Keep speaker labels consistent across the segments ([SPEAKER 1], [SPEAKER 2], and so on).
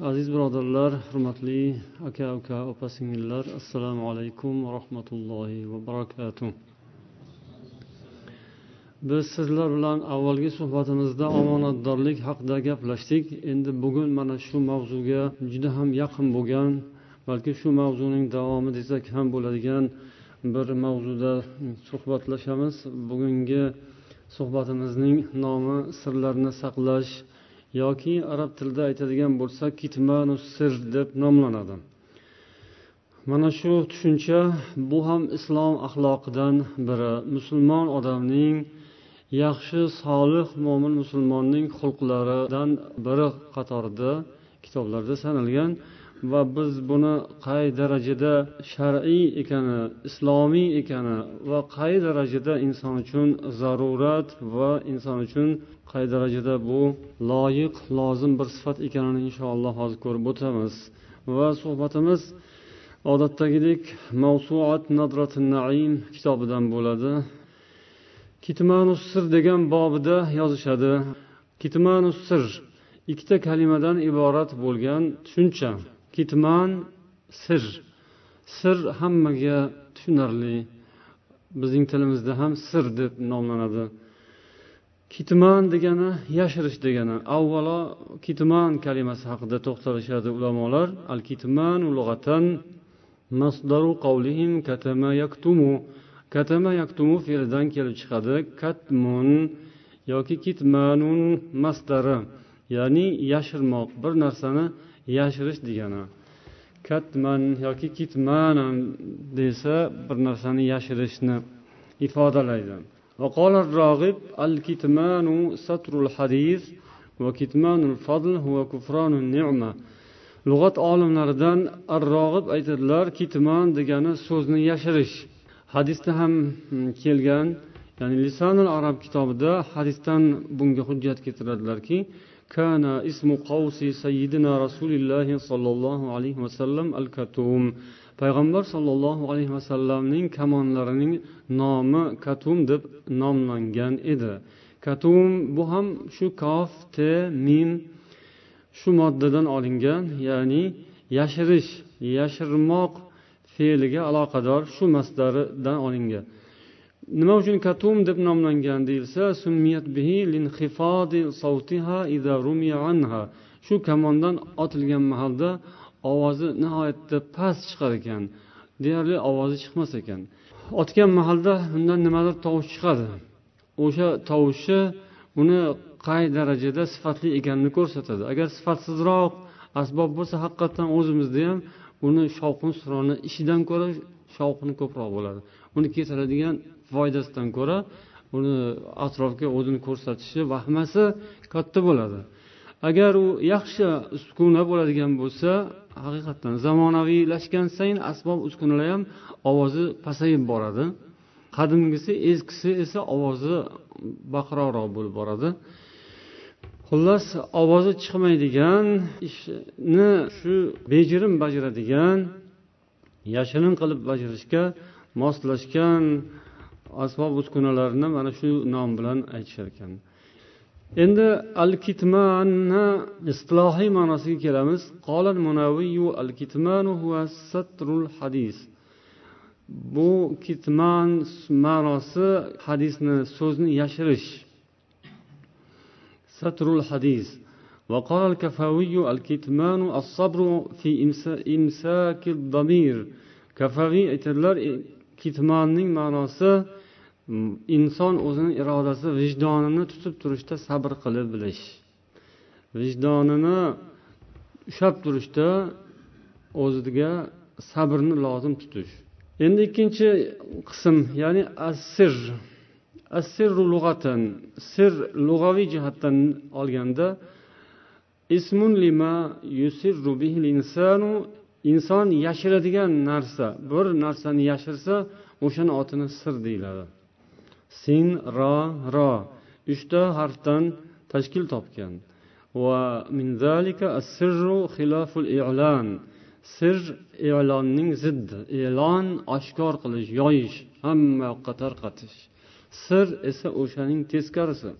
[SPEAKER 1] aziz birodarlar hurmatli aka uka opa singillar assalomu alaykum va rahmatullohi va barakatuh. Biz sizlar bilan avvalgi suhbatimizda omonatdorlik haqida gaplashdik. Endi bugun mana shu mavzuga juda ham yaqin bo'lgan balki shu mavzuning davomi desak ham bo'ladigan bir mavzuda suhbatlashamiz. Bugungi suhbatimizning nomi sirlarni saqlash yoki arab tilida aytadigan bo'lsak kitmanu sir deb nomlanadi. Mana shu tushuncha bu ham islom axloqidan biri. Musulmon odamning yaxshi solih mo'min musulmonning xulqlaridan biri qatorida kitoblarda sanalgan va biz buni qay darajada shar'iy ekani islomiy ekani va qay darajada inson uchun zarurat va inson uchun qay darajada bu loyiq lozim bir sifat ekanini inshaalloh hozir ko'rib o'tamiz. Va suhbatimiz odatdagidek mavsuat nadratin naim kitobidan bo'ladi. Kitmanus sir degan bobida yozishadi. Kitmanus sir ikkita kalimadan iborat bo'lgan tushuncha. Kitman sir. Sir hammaga tushunarli. Bizning tilimizda ham sir deb nomlanadi. Kitman degani yashirish degani. Avvalo kitman kalimasi haqida to'xtalishadi ulamolar. Al kitman lug'atan masdaru qavlihim katama yaktumu. Katama yaktumu fe'lidan kelib chiqadi. Katmun yoki kitmanun masdari. Ya'ni yashirmoq. Bir narsani yashirish degani katman yoki kitmanan desa bir narsani yashirishni ifodalaydi وقال الراغب الكتمان ستر الحديث وكتمان الفضل هو كفران النعمة lug'at olimlaridan arrog'ib aytadilar kitmon degani so'zni yashirish hadisda ham kelgan ya'ni lisonul arab kitobida hadisdan bunga hujjat keltiradilarki kana ismu سيدنا sayyidina الله صلى alayhi عليه al الكتوم. payg'ambar sollallohu alayhi vasallamning kamonlarining nomi katum deb nomlangan edi. Katum bu ham shu kof te min shu moddadan olingan ya'ni yashirish yashirmoq fe'liga aloqador shu masdaridan olingan. Nima uchun katum deb nomlangan deyilsa shu kamondan otilgan mahalda ovozi nihoyatda past chiqar ekan deyarli ovozi chiqmas ekan. Otgan mahalda undan nimadir tovush chiqadi. O'sha tovushi uni qay darajada sifatli ekanini ko'rsatadi. Agar sifatsizroq asbob bo'lsa haqiqatdan o'zimizda ham uni shovqin suroni ishidan ko'ra shovqini ko'proq bo'ladi. Uni keltiradigan foydasidan ko'ra uni atrofga o'zini ko'rsatishi vahmasi katta bo'ladi. Agar u yaxshi uskuna bo'ladigan bo'lsa haqiqatdan zamonaviylashgan sayin asbob uskunalar ham ovozi pasayib boradi. Qadimgisi eskisi esa ovozi baqiroqroq bo'lib boradi. Xullas ovozi chiqmaydigan ishni shu bejirim bajaradigan yashirin qilib bajarishga moslashgan asbob uskunalarni mana shu nom bilan aytishar ekan endi al kitmanni istilohiy ma'nosiga kelamiz qolal munaviyu al kitmanu huwa satrul hadis bu kitman ma'nosi hadisni so'zni yashirish satrul hadis وقال الكفاوي الكتمان الصبر في إمساك الضمير كفاوي aytadilar kitmonning ma'nosi Mm, inson o'zini irodasi vijdonini tutib turishda sabr qilib bilish. Vijdonini ushlab turishda o'ziga sabrni lozim tutish. Endi ikkinchi qism ya'ni assir. Assirru lug'atan. Sir lug'aviy jihatdan olganda ismun lima yusirru bihi insanu inson yashiradigan narsa bir narsani yashirsa o'shani otini sir deyiladi. sin ro ro uchta harfdan tashkil topgan va min zalika as-sirru khilaful i'lan sir e'lonning ziddi e'lon oshkor qilish yoyish hamma yoqqa tarqatish sir esa o'shaning teskarisi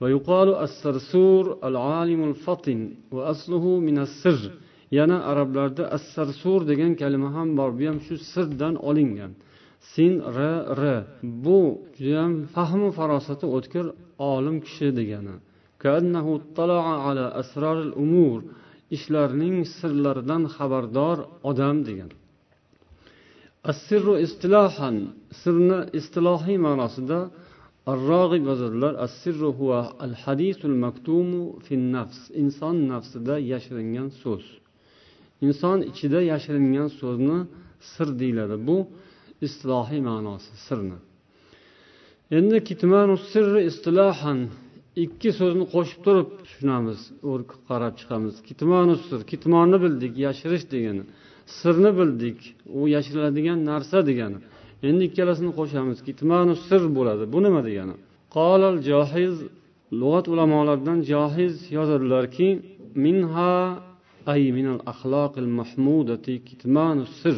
[SPEAKER 1] ويقال السرسور العالم الفطن وأصله من السر yana arablarda assarsur degan kalima ham bor bu ham shu sirdan olingan sin r r bu judayam fahmu farosati o'tkir olim kishi degani ishlarning sirlaridan xabardor odam degan assirru istilohan sirni istilohiy ma'nosida الراغب yozadilar assirru huwa al hadisul maktumu fin nafs inson nafsida yashiringan so'z inson ichida yashiringan so'zni sir deyiladi bu istilohiy ma'nosi sirni. Endi kitmanu sirri istilohan ikki so'zni qo'shib turib tushunamiz qarab chiqamiz. Kitmonu sir kitmonni bildik yashirish degani sirni bildik u yashiriladigan narsa degani. Endi ikkalasini qo'shamiz kitmanu sir bo'ladi bu nima degani? Qolal johiz lug'at ulamolaridan johiz yozadilarki minha ay minal axloqil mahmudati kitmanu sir.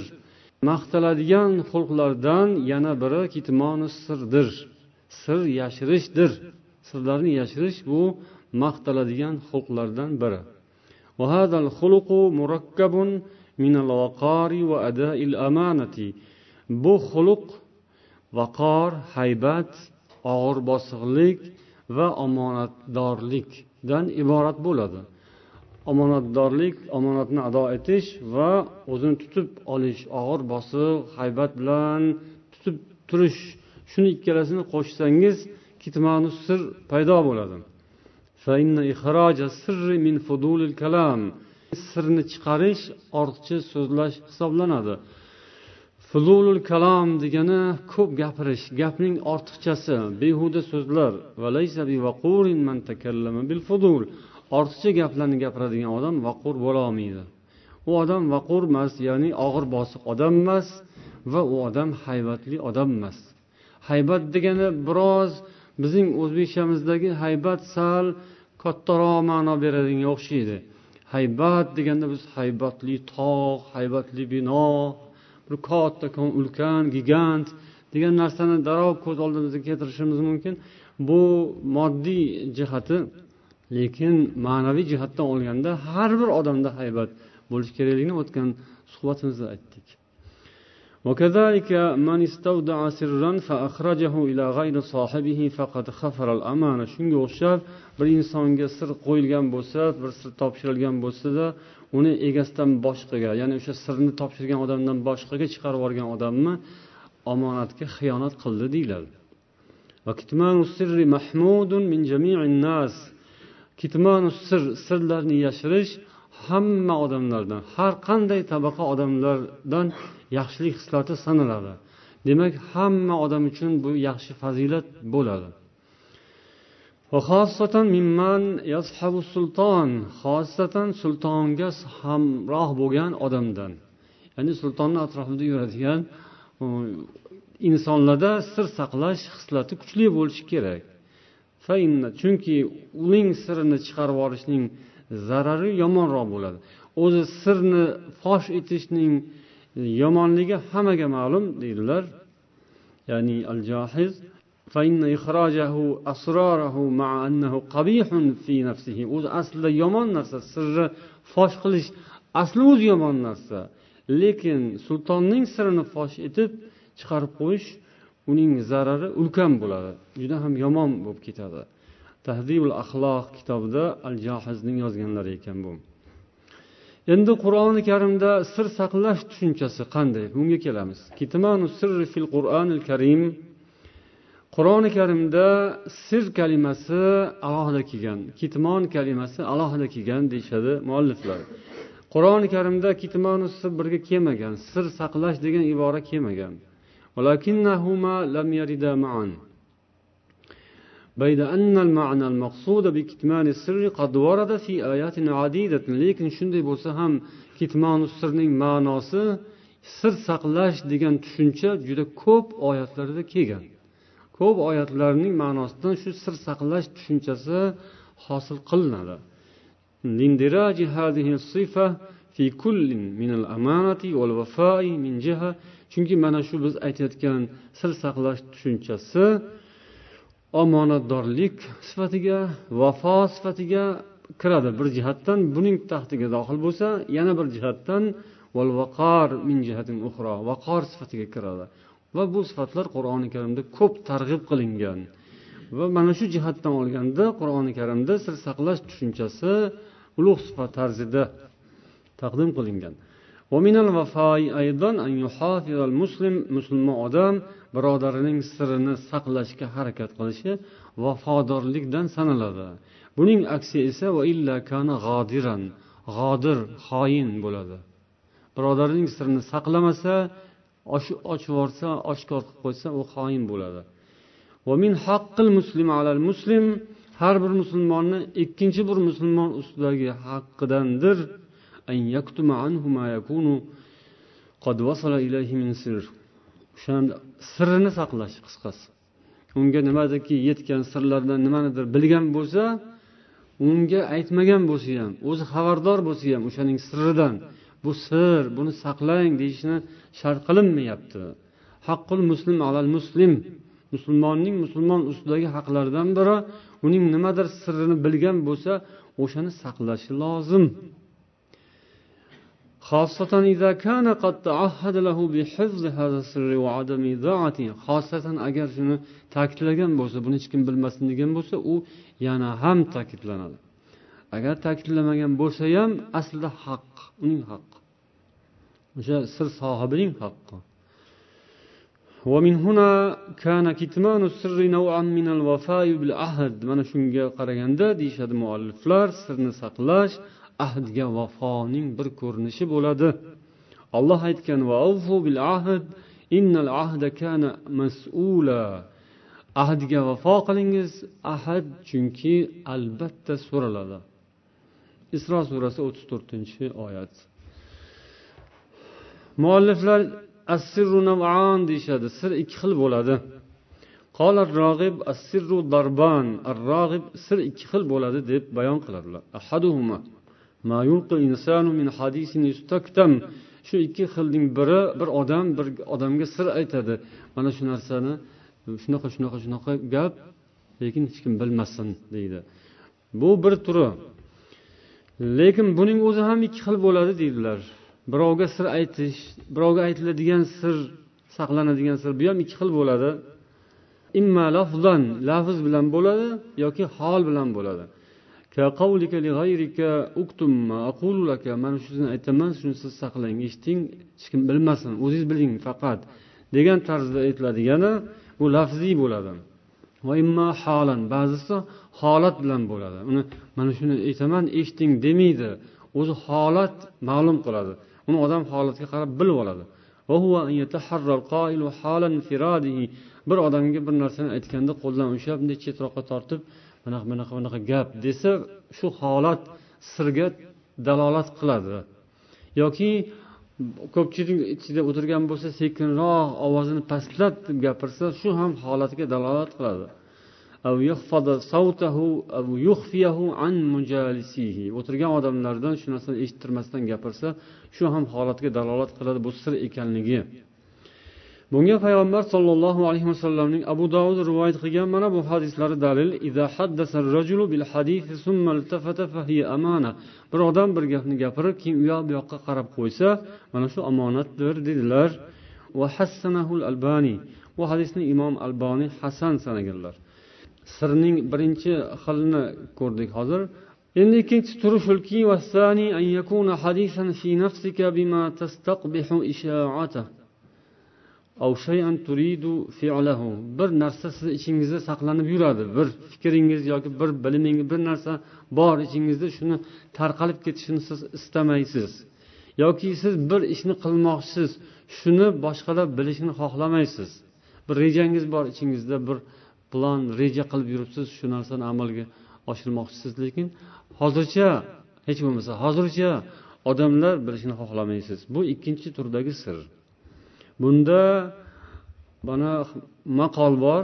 [SPEAKER 1] maqtaladigan xulqlardan yana biri kitmonu sirdir sir yashirishdir sirlarni yashirish bu maqtaladigan xulqlardan biri وهذا الخلق مركب من الوقار وأداء الأمانة bu xuluq vaqor haybat og'ir bosiqlik va omonatdorlikdan iborat bo'ladi Omonatdorlik omonatni ado etish va o'zini tutib olish og'ir bosiq haybat bilan tutib turish. Shuni ikkalasini qo'shsangiz kitmanu sir paydo bo'ladi. Sirni chiqarish ortiqcha so'zlash hisoblanadi. Fuzulul kalom degani ko'p gapirish gapning ortiqchasi behuda so'zlar. Ortiqcha gaplarni gapiradigan odam vaqur bo'lolmaydi. U odam vaqur emas ya'ni og'ir bosiq odam emas va u odam haybatli odam emas. Haybat degani biroz bizning o'zbekchamizdagi haybat sal kattaroq ma'no beradigan o'xshaydi. Haybat deganda biz haybatli tog' haybatli bino bir kattakon ulkan gigant degan narsani darrov ko'z oldimizga keltirishimiz mumkin. Bu moddiy jihati lekin ma'naviy jihatdan olganda har bir odamda haybat bo'lishi kerakligini o'tgan suhbatimizda aytdik وكذلك من استودع سرا فأخرجه إلى غير صاحبه فقد خفر الأمانة shunga o'xshab bir insonga sir qo'yilgan bo'lsa bir sir topshirilgan bo'lsada uni egasidan boshqaga ya'ni o'sha sirni topshirgan odamdan boshqaga chiqarib yuborgan odamni omonatga xiyonat qildi deyiladi Kitmonu sir sirlarni yashirish hamma odamlardan har qanday tabaqa odamlardan yaxshilik xislati sanaladi. Demak hamma odam uchun bu yaxshi fazilat bo'ladi. Xosatan sultonga hamroh bo'lgan odamdan. Ya'ni sultonni atrofida yuradigan insonlarda sir saqlash xislati kuchli bo'lishi kerak. Chunki uning sirini chiqarib yuborishning zarari yomonroq bo'ladi. O'zi sirni fosh etishning yomonligi hammaga ma'lum deydilar. Ya'ni al johiz o'zi aslida yomon narsa sirni fosh qilish asli o'zi yomon narsa. Lekin sultonning sirini fosh etib chiqarib qo'yish uning zarari ulkan bo'ladi. Juda ham yomon bo'lib ketadi. Tahdibul axloq kitobida al johizning yozganlari ekan bu. Endi qur'oni karimda sir saqlash tushunchasi qanday? Bunga kelamiz. Kitmanu sirri fil qur'onil karim. Qur'oni karimda sir kalimasi alohida kelgan kitmon kalimasi alohida kelgan deyishadi mualliflar. Qur'oni karimda kitmonu sir birga kelmagan sir saqlash degan ibora kelmagan. بيد أن المعنى المقصود بكتمان السر قد ورد في آيات عديدة lekin shunday bo'lsa ham kitmonu sirning ma'nosi sir saqlash degan tushuncha juda ko'p oyatlarda kelgan ko'p oyatlarning ma'nosidan shu sir saqlash tushunchasi hosil qilinadi chunki mana shu biz aytayotgan sir saqlash tushunchasi omonatdorlik sifatiga vafo sifatiga kiradi. Bir jihatdan buning taxtiga dohil bo'lsa yana bir jihatdan vaqor sifatiga kiradi. Va bu sifatlar qur'oni karimda ko'p targ'ib qilingan. Va mana shu jihatdan olganda qur'oni karimda sir saqlash tushunchasi ulug' sifat tarzida taqdim qilingan. Musulmon odam birodarining sirini saqlashga harakat qilishi vafodorlikdan sanaladi. Buning aksi esa g'odir xoin bo'ladi. Birodarining sirini saqlamasa ochib yuborsa oshkor qilib qo'ysa u xoin bo'ladi. Har bir musulmonni ikkinchi bir musulmon ustidagi haqqidandir. أن يكتم عنه ما يكون قد وصل إليه من سر. O'shani sirrini saqlash qisqasi. Unga nimadirki yetgan sirlardan nimanidir bilgan bo'lsa unga aytmagan bo'lsa ham o'zi xabardor bo'lsa ham o'shaning sirridan bu sir buni saqlang deyishni shart qilinmayapti. Haqqul muslim alal muslim. Musulmonning musulmon ustidagi haqlaridan biri uning nimadir sirrini bilgan bo'lsa o'shani saqlashi lozim. xosatan agar shuni ta'kidlagan bo'lsa buni hech kim bilmasin degan bo'lsa u yana ham ta'kidlanadi agar ta'kidlamagan bo'lsa ham aslida haq uning haqqi o'sha sir sohibining haqqi ومن هنا كان كتمان السر نوعا من الوفاء بالعهد mana shunga qaraganda deyishadi mualliflar sirni saqlash ahdga vafoning bir ko'rinishi bo'ladi. Olloh aytgan bil ahd innal ahda kana mas'ula. Ahdga vafo qilingiz ahad chunki albatta so'raladi. Isro surasi o'ttiz to'rtinchi oyat. Mualliflar assirru nav'an deyishadi sir ikki xil bo'ladi. Qolar rog'ib assirru darban ar rog'ib sir ikki xil bo'ladi deb bayon qiladilar. Ahaduhuma. Shu ikki xilning biri bir odam bir odamga sir aytadi. Mana shu narsani shunaqa shunaqa shunaqa gap lekin hech kim bilmasin deydi. Bu bir turi. Lekin buning o'zi ham ikki xil bo'ladi deydilar. Birovga sir aytish birovga aytiladigan sir saqlanadigan sir bu ham ikki xil bo'ladi. Imma lafzan lafz bilan bo'ladi yoki hol bilan bo'ladi. Mana shuni aytaman shuni siz saqlang eshiting hech kim bilmasin o'zingiz biling faqat degan tarzda aytiladigani bu lafziy bo'ladi. Holan ba'zisi holat bilan bo'ladi. Uni mana shuni aytaman eshiting demaydi. O'zi holat ma'lum qiladi. Uni odam holatga qarab bilib oladi. Bir odamga bir narsani aytganda qo'ldan ushlab bunday chetroqqa tortib bunaqa bunaqa bunaqa gap desa shu holat sirga dalolat qiladi. Yoki ko'pchilik ichida o'tirgan bo'lsa sekinroq ovozini pastlatib gapirsa shu ham holatga dalolat qiladi. O'tirgan odamlardan shu narsani eshittirmasdan gapirsa shu ham holatga dalolat qiladi bu sir ekanligi. Bunga payg'ambar sollallohu alayhi vasallamning abu dovud rivoyat qilgan mana bu hadislari dalil bir odam bir gapni gapirib keyin u yoq bu yoqqa qarab qo'ysa mana shu omonatdir dedilar. Bu hadisni imom alboniy hasan sanaganlar. Sirning birinchi xilini ko'rdik hozir. Endi ikkinchisi turi shulki bir narsa sizni ichingizda saqlanib yuradi. Bir fikringiz yoki bir bilimingiz bir narsa bor ichingizda shuni tarqalib ketishini siz istamaysiz. Yoki siz bir ishni qilmoqchisiz shuni boshqalar bilishini xohlamaysiz. Bir rejangiz bor ichingizda bir plan reja qilib yuribsiz shu narsani amalga oshirmoqchisiz. Lekin hozircha hech bo'lmasa hozircha odamlar bilishini xohlamaysiz. Bu ikkinchi turdagi sir. Bunda mana maqol bor.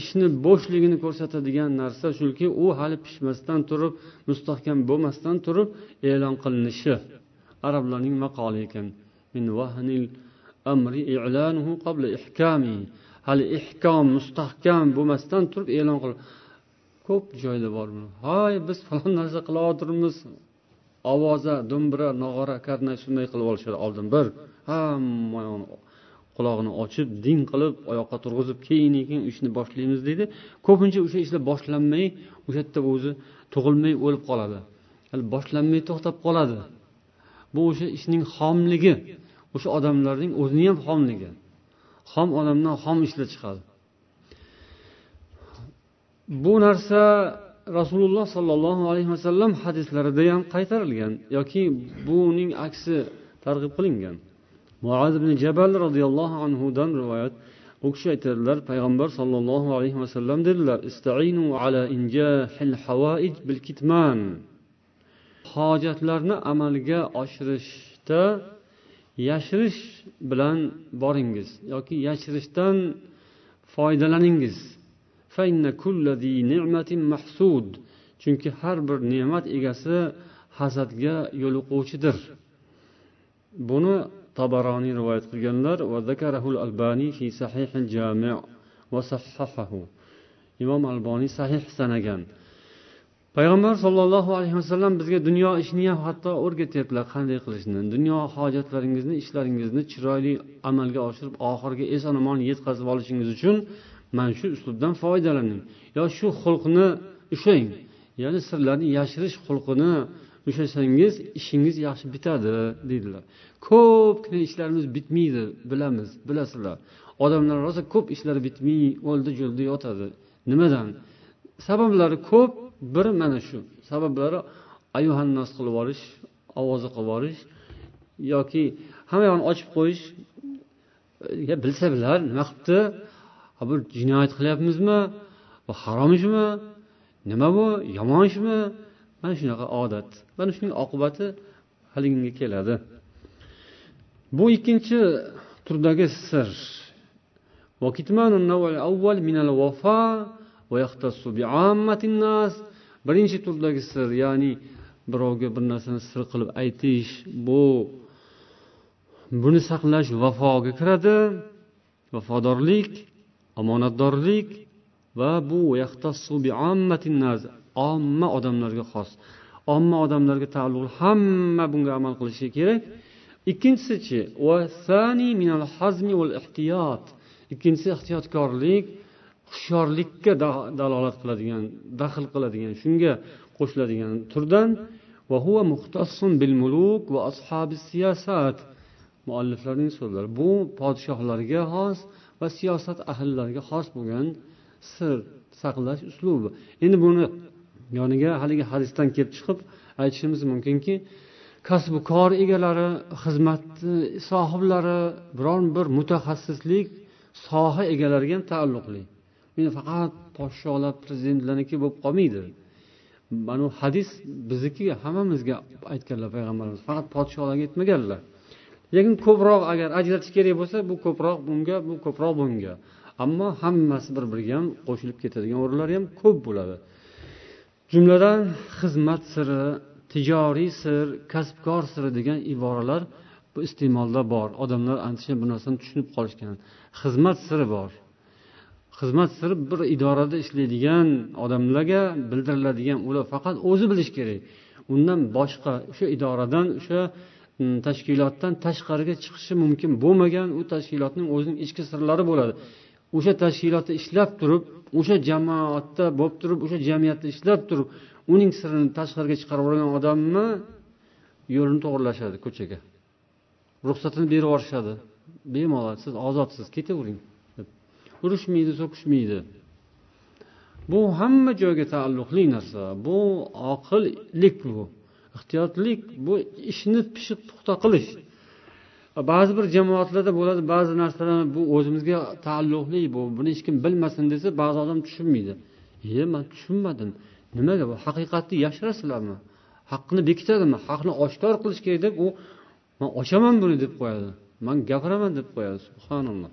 [SPEAKER 1] Ishni bo'shligini ko'rsatadigan narsa shuki u hali pishmasdan turib mustahkam bo'lmasdan turib e'lon qilinishi. Arablarning maqoli ekan. Hali ihkom mustahkam bo'lmasdan turib e'lon qil. Ko'p joyda bor hoy biz falon narsa qilayotirmiz ovoza do'mbira nog'ora karnay shunday qilib olishadi. Oldin bir hamma qulog'ini ochib ding qilib oyoqqa turg'izib keyin keyin ishni boshlaymiz deydi. Ko'pincha o'sha ishlar boshlanmay o'sha yerda o'zi tug'ilmay o'lib qoladi. Boshlanmay to'xtab qoladi. Bu o'sha ishning xomligi o'sha odamlarning o'zini ham xomligi. Xom odamdan xom ishlar chiqadi. Bu narsa rasululloh sollallohu alayhi vasallam hadislarida ham qaytarilgan yoki buning aksi targ'ib qilingan. Muaz ibn jabal roziyallohu anhudan rivoyat u kishi aytadilar payg'ambar sollallohu alayhi vasallam dedilar istainu ala injahil havaij bil kitman. Hojatlarni amalga oshirishda yashirish bilan boringiz yoki yashirishdan foydalaningiz. Chunki har bir ne'mat egasi hasadga yo'liquvchidir. Buni tabaroniy rivoyat qilganlar va zakarahul albaniy fi sahihil jami va sahhahahu imom alboniy sahih sanagan. Payg'ambar sollallohu alayhi vasallam bizga dunyo ishini ham hatto o'rgatyaptilar. Qanday qilishni? Dunyo hojatlaringizni ishlaringizni chiroyli amalga oshirib oxiriga eson omon yetkazib olishingiz uchun mana shu uslubdan foydalaning. Yo shu xulqni ushlang. Ya'ni sirlarni yashirish xulqini ushlasangiz ishingiz yaxshi bitadi deydilar. Ko'pgina ishlarimiz bitmaydi bilamiz bilasizlar. Odamlar rosa ko'p ishlari bitmay o'ldi jo'ldi yotadi. Nimadan? Sabablari ko'p biri mana shu. Sabablari ayuhannos qilib yuborish ovoza qilib yuborish yoki hamma yog'ini ochib qo'yish. Bilsa bilar nima qilibdi? Bir jinoyat qilyapmizmi? Bu harom ishmi? Nima bu? Yomon ishmi? Mana shunaqa odat. Mana shuning oqibati haliginga keladi. Bu ikkinchi turdagi sir. Birinchi turdagi sir ya'ni birovga bir narsani sir qilib aytish bu buni saqlash vafoga kiradi. Vafodorlik omonatdorlik va bu omma odamlarga xos. Omma odamlarga taalluqli hamma bunga amal qilishi kerak. Ikkinchisichi ikkinchisi ehtiyotkorlik hushyorlikka dalolat qiladigan daxl qiladigan shunga qo'shiladigan turdan mualliflarning so'zlari bu podshohlarga xos va siyosat ahllariga xos bo'lgan sir saqlash uslubi. Endi buni yoniga haligi hadisdan kelib chiqib aytishimiz mumkinki kasbu kor egalari xizmat e, sohiblari biron bir mutaxassislik soha egalariga ham taalluqli. Men faqat podsholar prezidentlarniki bo'lib qolmaydi. Mana bu hadis bizniki hammamizga aytganlar payg'ambarimiz. Faqat podsholarga aytmaganlar. Lekin ko'proq agar ajratish kerak bo'lsa bu ko'proq bunga bu ko'proq bunga. Ammo hammasi bir biriga ham qo'shilib ketadigan o'rinlari ham ko'p bo'ladi. Jumladan xizmat siri tijoriy sir kasbkor siri degan iboralar bu iste'molda bor. Odamlar ancha bu narsani tushunib qolishgan. Xizmat siri bor. Xizmat siri bir idorada ishlaydigan odamlarga bildiriladigan ular faqat o'zi bilishi kerak. Undan boshqa o'sha idoradan o'sha Hmm, tashkilotdan tashqariga chiqishi mumkin bo'lmagan u tashkilotning o'zining ichki sirlari bo'ladi. O'sha tashkilotda ishlab turib o'sha jamoatda bo'lib turib o'sha jamiyatda ishlab turib uning sirini tashqariga chiqarib yuborgan odamni yo'lini to'g'irlashadi ko'chaga. Ruxsatini berib yuborishadi. Bemalol siz ozodsiz ketavering urushmaydi so'kishmaydi. Bu hamma joyga taalluqli narsa. Bu oqillik bu. Ehtiyotlik bu ishni pishiq puxta qilish. Ba'zi bir jamoatlarda bo'ladi ba'zi narsalar bu o'zimizga taalluqli bu buni hech kim bilmasin desa ba'zi odam tushunmaydi. E man tushunmadim. Nimaga bu haqiqatni yashirasizlarmi? Haqqni bekitadimi? Haqni oshkor qilish kerak deb u man ochaman buni deb qo'yadi. Man gapiraman deb qo'yadi. Subhanalloh.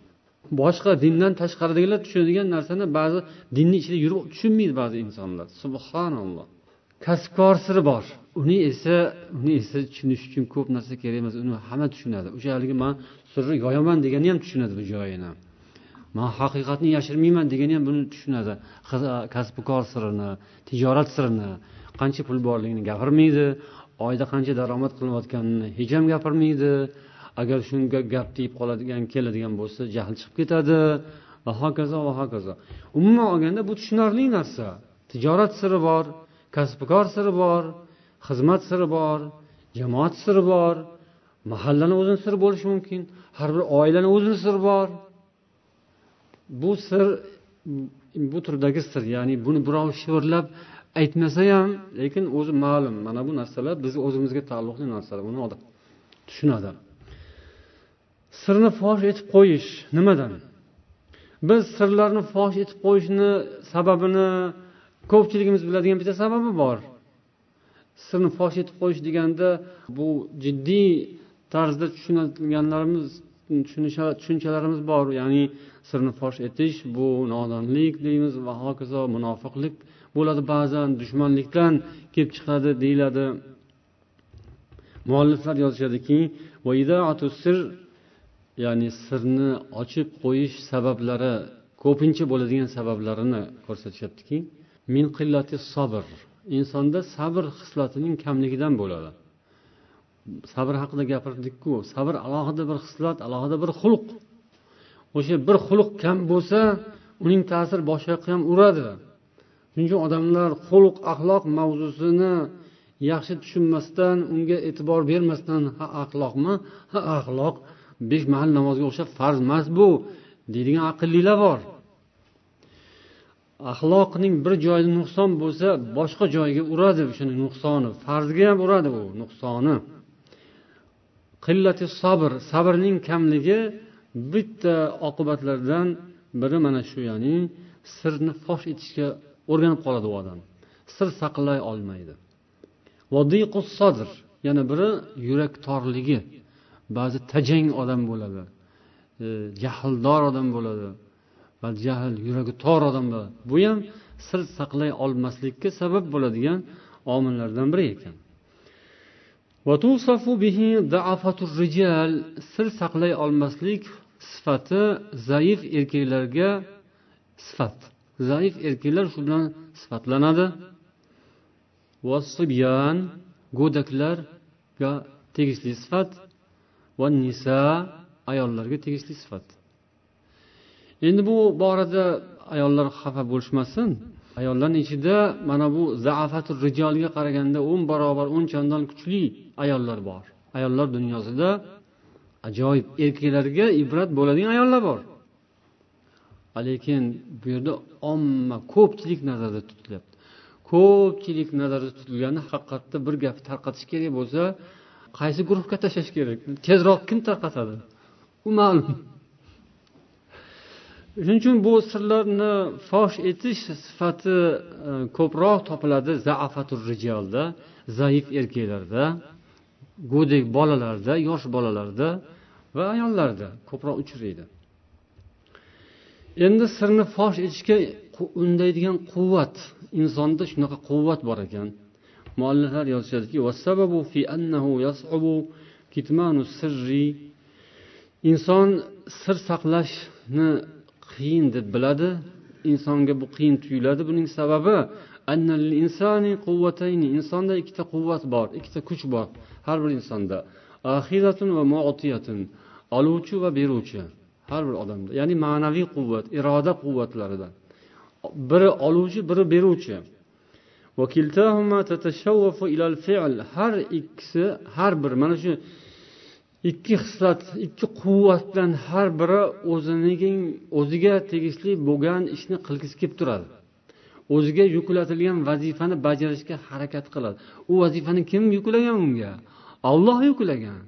[SPEAKER 1] Boshqa dindan tashqaridagilar tushunadigan narsani ba'zi dinni ichida yurib tushunmaydi ba'zi insonlar subhanalloh. Kasbkor siri bor. Uni esa uni esa tushunish uchun ko'p narsa kerak emas. Uni hamma tushunadi. O'sha haligi man sirni yoyaman degani ham tushunadi bu joyini. Man haqiqatni yashirmayman degani ham buni tushunadi. Kasbkor sirini tijorat sirini qancha pul borligini gapirmaydi oyda qancha daromad qilayotganini hech ham gapirmaydi. Agar shunga gap tegib qoladigan keladigan bo'lsa jahl chiqib ketadi. Va hokazo va hokazo. Umuman olganda bu tushunarli narsa. Tijorat siri bor kasbkor siri bor xizmat siri bor jamoat siri bor mahallani o'zini siri bo'lishi mumkin har bir oilani o'zini siri bor. Bu sir bu turdagi sir ya'ni buni birov shivirlab aytmasa ham lekin o'zi ma'lum mana bu narsalar bizni o'zimizga taalluqli narsalar buni odam tushunadi. Sirni fosh etib qo'yish nimadan? Biz sirlarni fosh etib qo'yishni sababini ko'pchiligimiz biladigan bitta sababi bor. Sirni fosh etib qo'yish deganda bu jiddiy tarzda tushunadiganlarimiz tushunchalarimiz bor. Ya'ni sirni fosh etish bu nodonlik deymiz va hokazo munofiqlik bo'ladi ba'zan dushmanlikdan kelib chiqadi deyiladi. Mualliflar yozishadiki ya'ni sirni ochib qo'yish sabablari ko'pincha bo'ladigan sabablarini ko'rsatishyaptiki min qillati sabr. Insonda sabr xislatining kamligidan bo'ladi. Sabr haqida gapirdikku sabr alohida bir xislat alohida bir xulq. O'sha bir xulq kam bo'lsa uning ta'siri boshqa yoqqa ham uradi. Shuning uchun odamlar xulq axloq mavzusini yaxshi tushunmasdan unga e'tibor bermasdan ha axloqmi ha axloq besh mahal namozga o'xshab farz emas bu deydigan aqllilar bor. Axloqning bir joyida nuqson bo'lsa boshqa joyga uradi shuni nuqsoni. Farzga ham uradi u nuqsoni. Qillati sabr sabrning kamligi bitta oqibatlardan biri mana shu ya'ni sirni fosh etishga o'rganib qoladi u odam. Sir saqlay olmaydi. Sodr yana biri yurak torligi ba'zi tajang odam bo'ladi e, jahldor odam bo'ladi. Jahl yuragi tor odam bo'ladi bu ham sir saqlay olmaslikka sabab bo'ladigan omillardan biri ekan. Sir saqlay olmaslik sifati zaif erkaklarga sifat. Zaif erkaklar shu bilan sifatlanadi. Vasibyan go'daklarga tegishli sifat. Va nisa ayollarga tegishli sifat. Endi bu borada ayollar xafa bo'lishmasin. Ayollarni ichida mana bu zaafatul rijolga qaraganda o'n barobar o'n chandon kuchli ayollar bor. Ayollar dunyosida ajoyib erkaklarga ibrat bo'ladigan ayollar bor. Lekin bu yerda omma ko'pchilik nazarda tutilyapti. Ko'pchilik nazarda tutilgani haqiqatda bir gap tarqatish kerak bo'lsa qaysi guruhga tashlash kerak? Tezroq kim tarqatadi? U ma'lum. Shuning uchun bu sirlarni fosh etish sifati e, ko'proq topiladi zaafatur rijolda zaif erkaklarda go'dak bolalarda yosh bolalarda va ayollarda ko'proq uchraydi. Endi sirni fosh etishga undaydigan quvvat insonda shunaqa quvvat bor ekan. Mualliflar yozishadiki inson sir saqlashni qiyin deb biladi. Insonga bu qiyin tuyuladi. Buning sababi insonda ikkita quvvat bor ikkita kuch bor har bir insonda. Va muotiyatun oluvchi va beruvchi har bir odamda. Ya'ni ma'naviy quvvat iroda quvvatlaridan biri oluvchi biri beruvchi. Har ikkisi har bir mana shu ikki xislat ikki quvvatdan har biri o'zining o'ziga tegishli bo'lgan ishni qilgisi kelib turadi. O'ziga yuklatilgan vazifani bajarishga harakat qiladi. U vazifani kim yuklagan unga? Olloh yuklagan.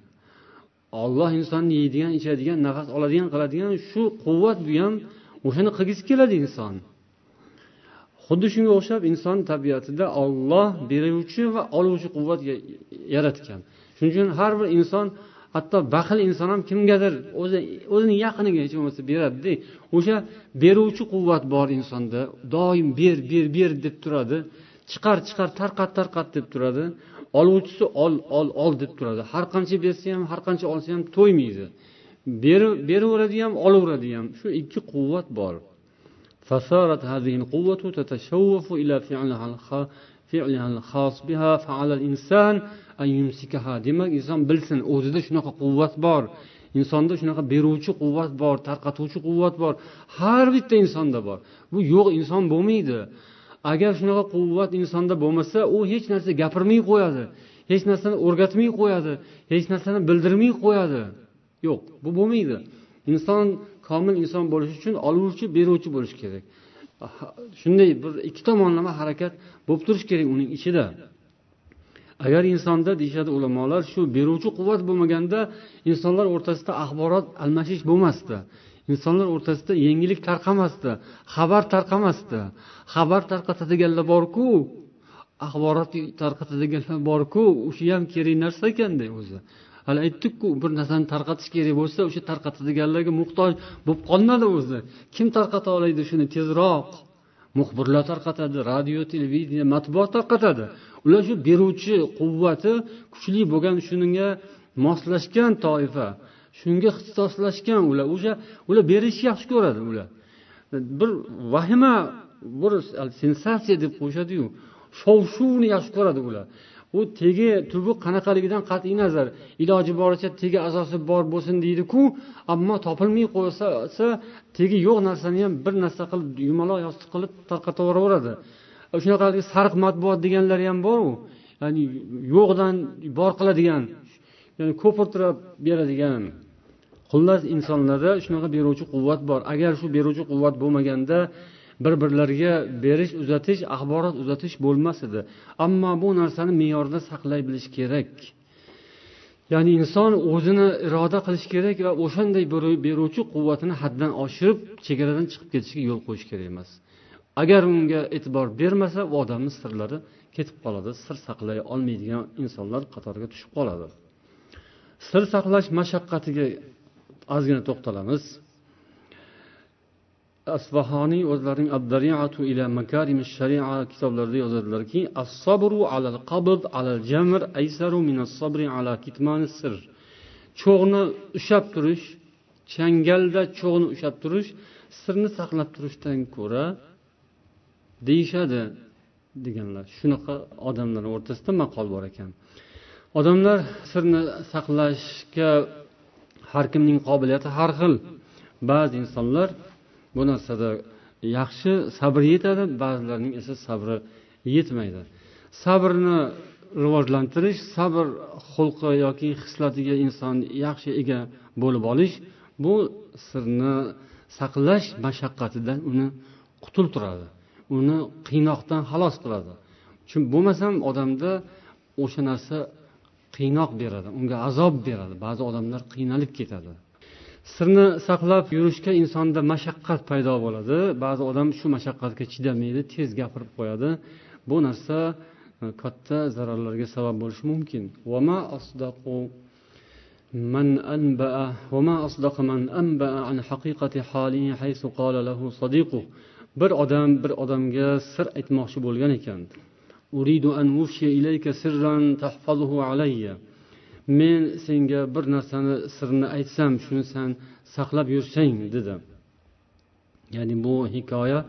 [SPEAKER 1] Olloh insonni yeydigan ichadigan nafas oladigan qiladigan shu quvvat bu ham o'shani qilgisi keladi inson. Xuddi shunga o'xshab inson tabiatida olloh beruvchi va oluvchi quvvat yaratgan. Shuning uchun har bir inson hatto baxil inson ham kimgadir o'zi o'zini yaqiniga hech bo'lmasa beradida o'sha beruvchi quvvat bor insonda doim ber ber ber deb turadi chiqar chiqar tarqat tarqat deb turadi oluvchisi ol ol ol deb turadi har qancha bersa ham har qancha olsa ham to'ymaydi beraveradi ham olaveradi ham shu ikki quvvat bor فصارت هذه القوة تتشوف إلى فعلها demak inson bilsin o'zida shunaqa quvvat bor. Insonda shunaqa beruvchi quvvat bor tarqatuvchi quvvat bor. Har bitta insonda bor. Bu yo'q inson bo'lmaydi. Agar shunaqa quvvat insonda bo'lmasa u hech narsa gapirmay qo'yadi hech narsani o'rgatmay qo'yadi hech narsani bildirmay qo'yadi. Yo'q bu bo'lmaydi. Inson komil inson bo'lishi uchun oluvchi beruvchi bo'lishi kerak. Shunday bir ikki tomonlama harakat bo'lib turishi kerak uning ichida. Agar insonda deyishadi ulamolar shu beruvchi quvvat bo'lmaganda insonlar o'rtasida axborot almashish bo'lmasdi. Insonlar o'rtasida yangilik tarqamasdi xabar tarqamasdi. Xabar tarqatadiganlar borku axborot tarqatadiganlar borku o'sha ham kerak narsa ekanda o'zi. Hali aytdikku bir narsani tarqatish kerak bo'lsa o'sha tarqatadiganlarga muhtoj bo'lib qolmadi o'zi. Kim tarqata oladi shuni? Tezroq. Muxbirlar tarqatadi radio televideniya matbuot tarqatadi. Ular shu beruvchi quvvati kuchli bo'lgan shunga moslashgan toifa shunga ixtisoslashgan ular. O'sha ular berishni yaxshi ko'radi ular. Bir vahima bir sensatsiya deb qo'yishadiyu shov shuvni yaxshi ko'radi ular. U tegi tubi qanaqaligidan qat'iy nazar. Iloji boricha tegi asosi bor bo'lsin deydiku ammo topilmay qolsa tegi yo'q narsani ham bir narsa qilib yumaloq yostiq qilib tarqataveraveradi shunaqa sariq matbuot deganlari ham boru. Ya'ni yo'qdan bor qiladigan ya'ni ko'pirtirib beradigan. Xullas insonlarda shunaqa beruvchi quvvat bor. Agar shu beruvchi quvvat bo'lmaganda bir birlariga berish uzatish axborot uzatish bo'lmas edi. Ammo bu narsani me'yorda saqlay bilish kerak. Ya'ni inson o'zini iroda qilish kerak va o'shanday beruvchi quvvatini haddan oshirib chegaradan chiqib ketishiga yo'l qo'yish kerak emas. Agar unga e'tibor bermasa u odamni sirlari ketib qoladi sir saqlay olmaydigan insonlar qatoriga tushib qoladi. Sir saqlash mashaqqatiga ozgina to'xtalamiz. Asbahoniy o'zlarining addariatu ila makarim sharia kitoblarida yozadilarki as-sabru alal qabd alal jamr aysaru minas sabri ala kitmani sir cho'g'ni ushlab turish changalda cho'g'ni ushlab turish sirni saqlab turishdan ko'ra deyishadi deganlar. Shunaqa odamlar o'rtasida maqol bor ekan. Odamlar sirni saqlashga har kimning qobiliyati har xil. Ba'zi insonlar bu narsada yaxshi sabr yetadi ba'zilarning esa sabri yetmaydi. Sabrni rivojlantirish sabr xulqi yoki hislatiga inson yaxshi ega bo'lib olish bu sirni saqlash mashaqqatidan uni qutultiradi uni qiynoqdan xalos qiladi. Chunki bo'lmasam odamda o'sha narsa qiynoq beradi unga azob beradi. Ba'zi odamlar qiynalib ketadi. sirni saqlab yurishga insonda mashaqqat paydo bo'ladi ba'zi odam shu mashaqqatga chidamaydi tez gapirib qo'yadi bu narsa e, katta zararlarga sabab bo'lishi mumkin من أنبأ وما أصدق من أنبأ عن حقيقة حاله حيث قال له صديقه bir odam bir odamga sir aytmoqchi bo'lgan ekan uridu an ilayka sirran tahfazuhu alayya Men senga bir narsani sirni aytsam shuni san saqlab yursang dedi. Ya'ni bu hikoya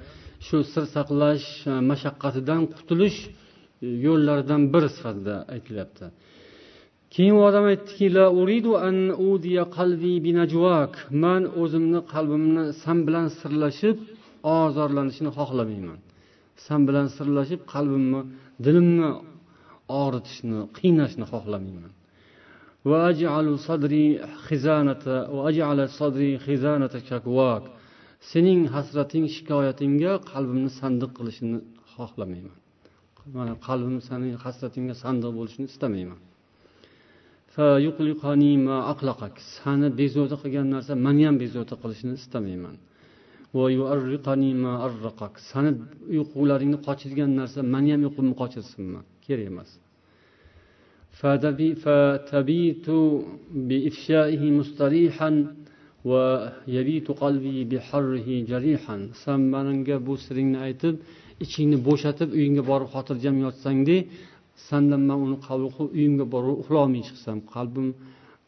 [SPEAKER 1] shu sir saqlash e, mashaqqatidan qutulish e, yo'llaridan biri sifatida aytilyapti. Keyin u odam aytdiki man o'zimni qalbimni san bilan sirlashib ozorlanishini xohlamayman. San bilan sirlashib qalbimni dilimni og'ritishni qiynashni xohlamayman. Sening hasrating shikoyatingga qalbimni sandiq qilishini xohlamayman. Mana qalbim sening hasratingga sandiq bo'lishini istamayman. sani bezovta qilgan narsa mani ham bezovta qilishini istamayman. sani uyqularingni qochirgan narsa mani ham uyqumni qochirsinmi? Kerak emas. فتبيت بإفشائه مستريحا ويبيت قلبي بحره جريحا san menga bu siringni aytib ichingni bo'shatib uyingga borib xotirjam yotsangde sandan man uni qabul qilib uyimga borib uxlolmay chiqsam qalbim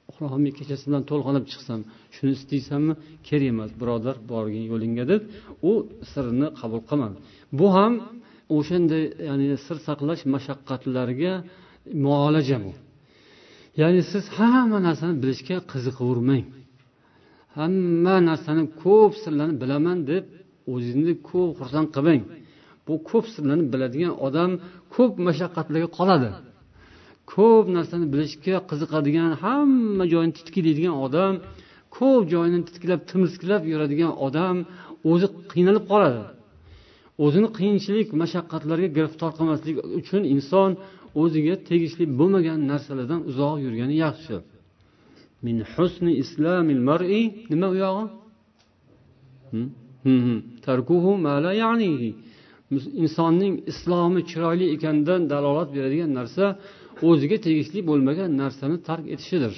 [SPEAKER 1] uxlolmay kechasi bilan to'lg'anib chiqsam shuni istaysanmi kerak emas birodar borgin yo'lingga deb u sirni qabul qilmadi bu ham o'shanday ya'ni sir saqlash mashaqqatlariga muolaja bu ya'ni siz hamma narsani bilishga qiziqavermang. Hamma narsani ko'p sirlarni bilaman deb o'zingizni ko'p xursand qilmang. Bu ko'p sirlarni biladigan odam ko'p mashaqqatlarga qoladi. Ko'p narsani bilishga qiziqadigan hamma joyini titkillaydigan odam ko'p joyini titkilab timirskilab yuradigan odam o'zi qiynalib qoladi. O'zini qiyinchilik mashaqqatlarga giriftor qilmaslik uchun inson o'ziga tegishli bo'lmagan narsalardan uzoq yurgani yaxshi. Min husni islamil mar'i. Nima u yog'i? Hmm? Hmm, hmm. Tarkuhu ma la ya'nihi. Insonning islomi chiroyli ekanidan dalolat beradigan narsa o'ziga tegishli bo'lmagan narsani tark etishidir.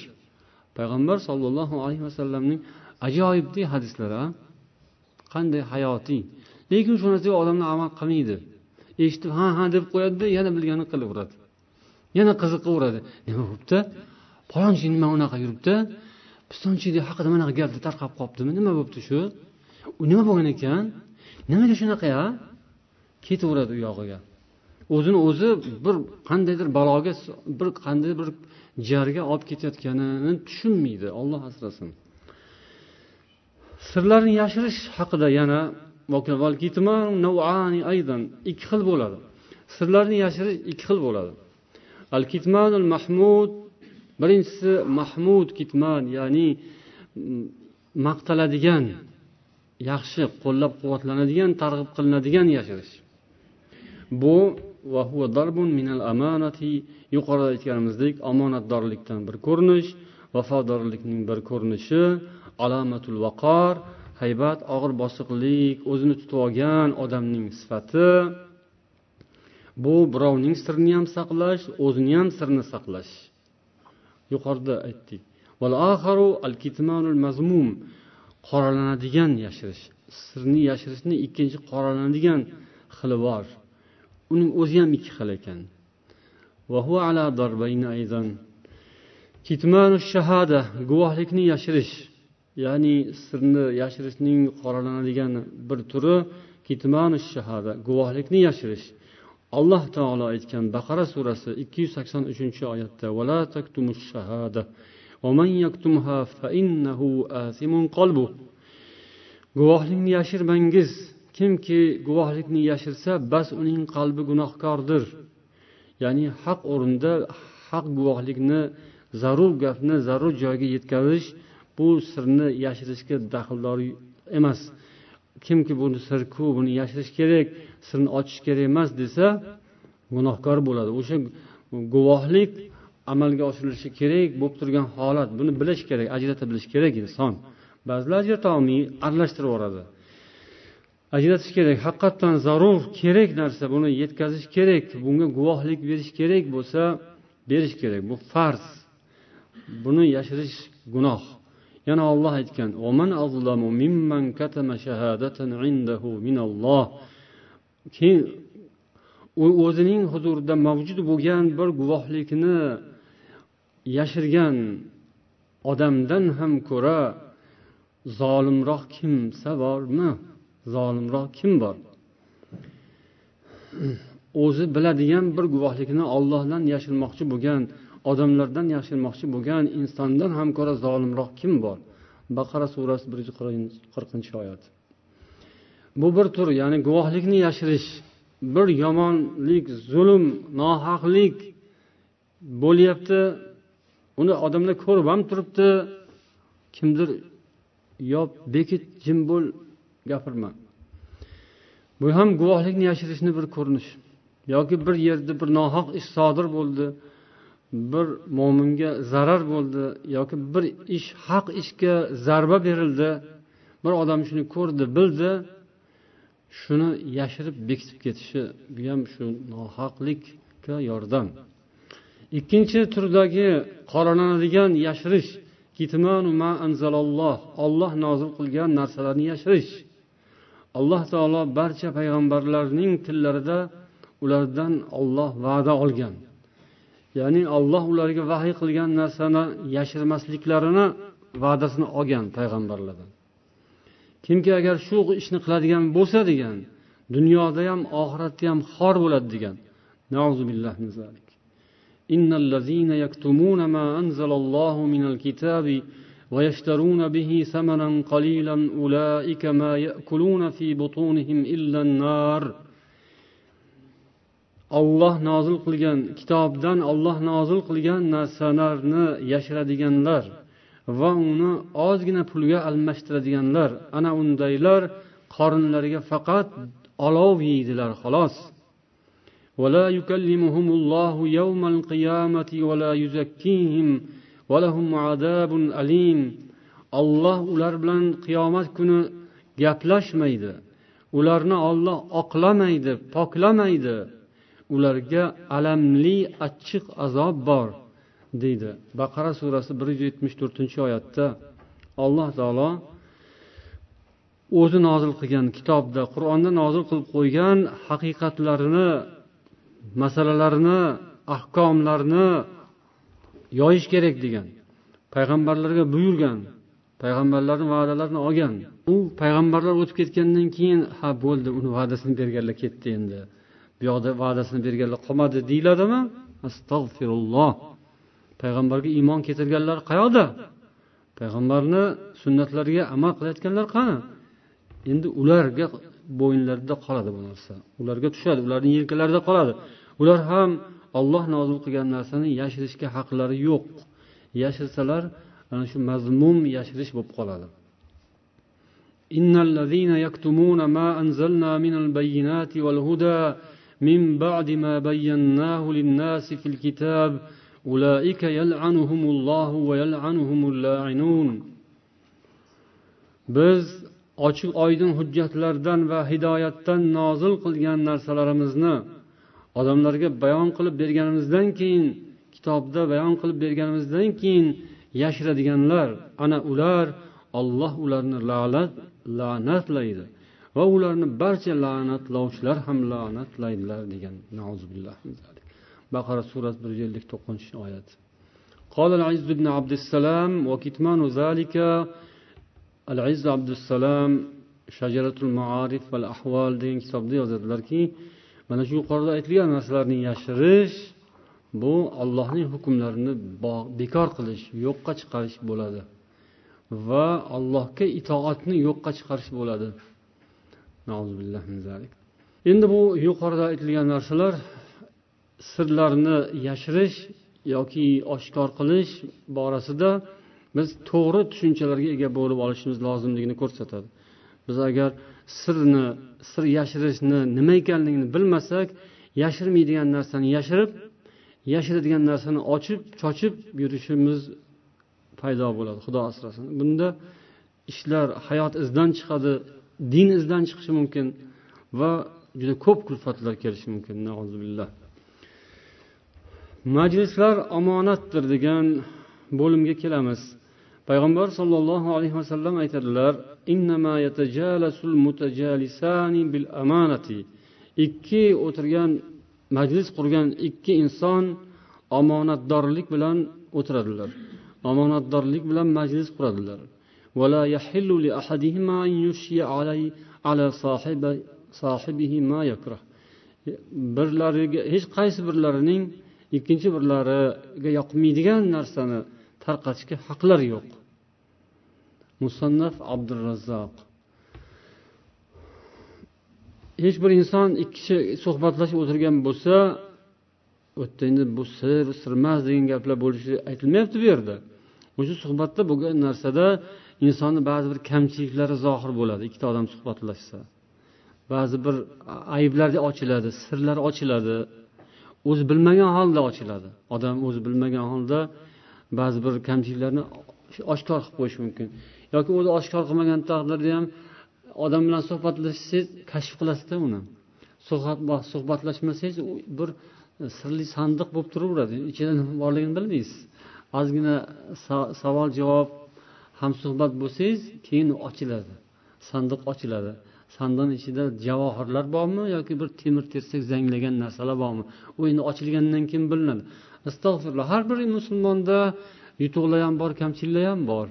[SPEAKER 1] Payg'ambar sollallohu alayhi vasallamning ajoyibdek hadislari qanday hayotiy? Lekin shu narsaga odamlar amal qilmaydi. Eshitib ha ha deb qo'yadida yana bilganini qilaveradi yana qiziqaveradi nima bo'libdi? Palonchi nima unaqa yuribdi. Pistonchi haqida manaqa gaplar tarqab qolibdimi nima bo'libdi shu? U nima bo'lgan ekan? Nimaga shunaqa ya? Ketaveradi u yog'iga. O'zini o'zi bir qandaydir baloga bir qanday bir jarga olib ketayotganini tushunmaydi olloh asrasin. Sirlarni yashirish haqida yana ikki xil bo'ladi. Sirlarni yashirish ikki xil bo'ladi. Al kitmanul mahmud birinchisi mahmud kitman ya'ni mm, maqtaladigan yaxshi qo'llab quvvatlanadigan targ'ib qilinadigan yashirish. Bu yuqorida aytganimizdek omonatdorlikdan bir ko'rinish vafodorlikning bir ko'rinishi alomatul vaqor haybat og'ir bosiqlik o'zini tutib olgan odamning sifati bu birovning sirini ham saqlash o'zini ham sirini saqlash. Yuqorida aytdik. Qoralanadigan yashirish. Sirni yashirishni ikkinchi qoralanadigan xili bor. Uning o'zi ham ikki xil ekan. Shahada guvohlikni yashirish. Ya'ni sirni yashirishning qoralanadigan bir turi kitmanu shahada guvohlikni yashirish. Alloh taolo aytgan baqara surasi ikki yuz sakson uchinchi oyatda guvohlikni yashirmangiz. Kimki guvohlikni yashirsa bas uning qalbi gunohkordir. Ya'ni haq o'rinda haq guvohlikni zarur gapni zarur joyga yetkazish bu sirni yashirishga daxldor emas. Kimki buni sirku buni yashirish kerak sirni ochish kerak emas desa gunohkor bo'ladi. O'sha guvohlik amalga oshirilishi kerak bo'lib turgan holat. Buni bilish kerak ajrata bilish kerak inson. Ba'zilar ajrata olmay aralashtirib yuboradi. Ajratish kerak haqiqatdan zarur kerak narsa buni yetkazish kerak bunga guvohlik berish kerak bo'lsa berish kerak. Bu farz. Buni yashirish gunoh. Yana olloh aytgan keyin u o'zining huzurida mavjud bo'lgan bir guvohlikni yashirgan odamdan ham ko'ra zolimroq kimsa bormi? Zolimroq kim bor? O'zi biladigan bir guvohlikni ollohdan yashirmoqchi bo'lgan odamlardan yashirmoqchi bo'lgan insondan ham ko'ra zolimroq kim bor? Baqara surasi bir yuz qirqinchi oyat. Bu bir tur ya'ni guvohlikni yashirish bir yomonlik zulm nohaqlik bo'lyapti. Uni odamlar ko'rib ham turibdi. Kimdir yop bekit jim bo'l gapirma. Bu ham guvohlikni yashirishni bir ko'rinishi yoki bir yerda bir nohaq ish sodir bo'ldi. Bir mo'minga zarar bo'ldi yoki bir ish haq ishga zarba berildi bir odam shuni ko'rdi bildi shuni yashirib bekitib ketishi bu ham shu nohaqlikka yordam. Ikkinchi turdagi qoralanadigan yashirish olloh nozil qilgan narsalarni yashirish. Alloh taolo barcha payg'ambarlarning tillarida ulardan olloh va'da olgan. ya'ni olloh ularga vahiy qilgan narsani yashirmasliklarini va'dasini olgan payg'ambarlardan kimki agar shu ishni qiladigan bo'lsa degan dunyoda ham oxiratda ham xor bo'ladi degan إن الذين يكتمون ما أنزل الله من الكتاب ويشترون به ثمنا قليلا أولئك ما يأكلون في بطونهم إلا النار olloh nozil qilgan kitobdan olloh nozil qilgan narsalarni yashiradiganlar va uni ozgina pulga almashtiradiganlar ana undaylar qorinlariga faqat olov yeydilar xolos ولا يكلمهم الله يوم القيامة ولا يزكيهم ولهم عذاب أليم olloh ular bilan qiyomat kuni gaplashmaydi ularni olloh oqlamaydi poklamaydi Ularga alamli achchiq azob bor deydi baqara surasi bir yuz yetmish to'rtinchi oyatda alloh taolo o'zi nozil qilgan kitobda qur'onda nozil qilib qo'ygan haqiqatlarini masalalarni ahkomlarni yoyish kerak degan payg'ambarlarga buyurgan payg'ambarlarni va'dalarini olgan. U payg'ambarlar o'tib ketgandan keyin ha bo'ldi uni va'dasini berganlar ketdi endi. bu yoqda va'dasini berganlar qolmadi deyiladimi astag'firulloh payg'ambarga iymon keltirganlar qayoqda payg'ambarni sunnatlariga amal qilayotganlar qani endi ularga bo'yinlarida qoladi bu narsa ularga tushadi ularni yelkalarida qoladi ular ham olloh nozil qilgan narsani yashirishga haqlari yo'q yashirsalar ana shu mazmum yashirish bo'lib qoladi إن الذين يكتمون ما أنزلنا من البينات والهدى من بعد ما بيناه للناس في الكتاب أولئك يلعنهم الله ويلعنهم اللاعنون biz ochiq oydin hujjatlardan va hidoyatdan nozil qilgan narsalarimizni odamlarga bayon qilib berganimizdan keyin kitobda bayon qilib berganimizdan keyin yashiradiganlar ana ular olloh ularni la'nat la'natlaydi va ularni barcha la'natlovchilar ham la'natlaydilar degan baqara surasi bir yuz ellik to'qqizinchi oyat قال العز بن عبد السلام وكتمان ذلك العز عبد السلام شجرة المعارف والأحوال degan kitobda yozadilarki mana shu yuqorida aytilgan narsalarni yashirish bu allohning hukmlarini bekor qilish yo'qqa chiqarish bo'ladi va allohga itoatni yo'qqa chiqarish bo'ladi Endi bu yuqorida aytilgan narsalar sirlarni yashirish yoki oshkor qilish borasida biz to'g'ri tushunchalarga ega bo'lib olishimiz lozimligini ko'rsatadi. Biz agar sirni sir yashirishni nima ekanligini bilmasak yashirmaydigan narsani yashirib yashiradigan narsani ochib chochib yurishimiz paydo bo'ladi xudo asrasin. Bunda ishlar hayot izdan chiqadi din izdan chiqishi mumkin va juda ko'p kulfatlar kelishi mumkin majlislar omonatdir degan bo'limga kelamiz. Payg'ambar sollallohu alayhi vasallam aytadilar ikki o'tirgan majlis qurgan ikki inson omonatdorlik bilan o'tiradilar. Omonatdorlik bilan majlis quradilar. ولا يحل لأحدهما أن يشي علي على صاحب صاحبه ما يكره. birlariga hech qaysi birlarining ikkinchi birlariga yoqmaydigan narsani tarqatishga haqlari yo'q. Musannaf abdurazzoq hech bir inson ikki kishi suhbatlashib o'tirgan bo'lsa u yerda endi bu sir sirmas degan gaplar bo'lishi aytilmayapti bu yerda. O'sha suhbatda bo'lgan narsada insonni ba'zi bir kamchiliklari zohir bo'ladi ikkita odam suhbatlashsa. Ba'zi bir ayblar ochiladi sirlar ochiladi. O'zi bilmagan holda ochiladi. Odam o'zi bilmagan holda ba'zi bir kamchiliklarni oshkor qilib qo'yishi mumkin. Yoki o'zi oshkor qilmagan taqdirda ham odam bilan suhbatlashsangiz kashf qilasizda uni. Suhbatlashmasangiz bir sirli sandiq bo'lib turaveradi. Ichida nima borligini bilmaysiz. Ozgina savol javob hamsuhbat bo'lsangiz keyin ochiladi. Sandiq ochiladi. Sandiqni ichida javohirlar bormi yoki bir temir tersak zanglagan narsalar bormi? U endi ochilgandan keyin bilinadi. Astag'firulloh har bir musulmonda yutuqlar ham bor kamchiliklar ham bor.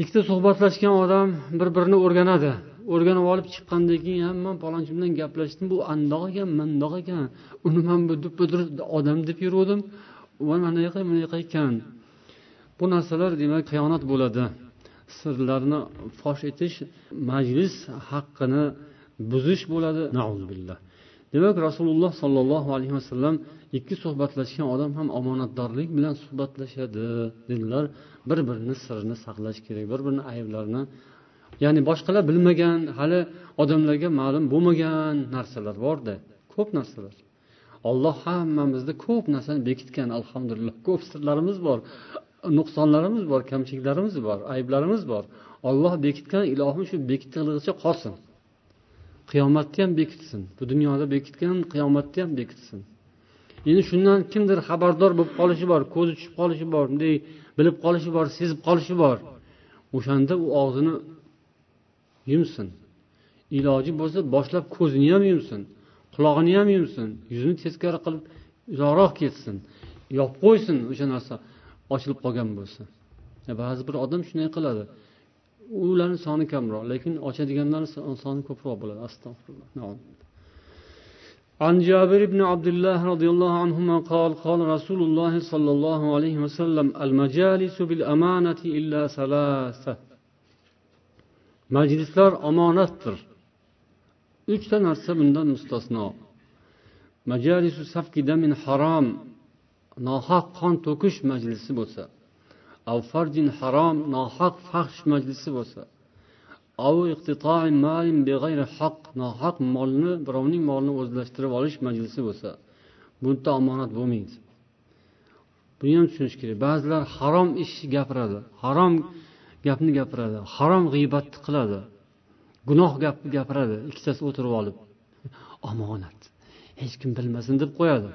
[SPEAKER 1] Ikkita suhbatlashgan odam bir birini o'rganadi. O'rganib olib chiqqandan keyin ham man palonchi bilan gaplashdim bu andoq ekan mandoq ekan uni man bu budir odam deb yuruvdim manaqa bunaqa ekan. Bu narsalar demak xiyonat bo'ladi. Sirlarni fosh etish majlis haqqini buzish bo'ladi. Demak rasululloh sollallohu alayhi vasallam ikki suhbatlashgan odam ham omonatdorlik bilan suhbatlashadi dedilar. Bir birini sirini saqlash kerak bir birini ayblarini ya'ni boshqalar bilmagan hali odamlarga ma'lum bo'lmagan narsalar borda ko'p narsalar. Olloh hammamizni ko'p narsani bekitgan alhamdulillah ko'p sirlarimiz bor. Nuqsonlarimiz bor kamchiliklarimiz bor ayblarimiz bor. Olloh bekitgan ilohim shu bekitganligicha qolsin. Qiyomatda ham bekitsin. Bu dunyoda bekitgan qiyomatda ham bekitsin. Endi shundan kimdir xabardor bo'lib qolishi bor ko'zi tushib qolishi bor bunday bilib qolishi bor sezib qolishi bor. O'shanda u og'zini yumsin. Iloji bo'lsa boshlab ko'zini ham yumsin qulog'ini ham yumsin yuzini teskari qilib uzoqroq ketsin yopib qo'ysin o'sha narsa. ochilib qolgan bo'lsa ba'zi bir odam shunday qiladi ularni soni kamroq lekin ochadiganlarni soni ko'proq bo'ladi astag'firulloh عن جابر بن عبد الله رضي الله عنهما قال قال رسول الله صلى الله عليه وسلم المجالس بالأمانة إلا ثلاثة majlislar omonatdir uchta narsa bundan mustasno majalisu safkida min harom nohaq qon to'kish majlisi bo'lsa av farjin harom nohaq fahsh majlisi bo'lsa haq nohaq molni birovning molini o'zlashtirib olish majlisi bo'lsa bunda omonat bo'lmaydi. Buni ham tushunish kerak. Ba'zilar harom ish gapiradi harom gapni gapiradi harom g'iybatni qiladi gunoh gapni gapiradi ikkitasi o'tirib olib. Omonat. Hech kim bilmasin deb qo'yadi.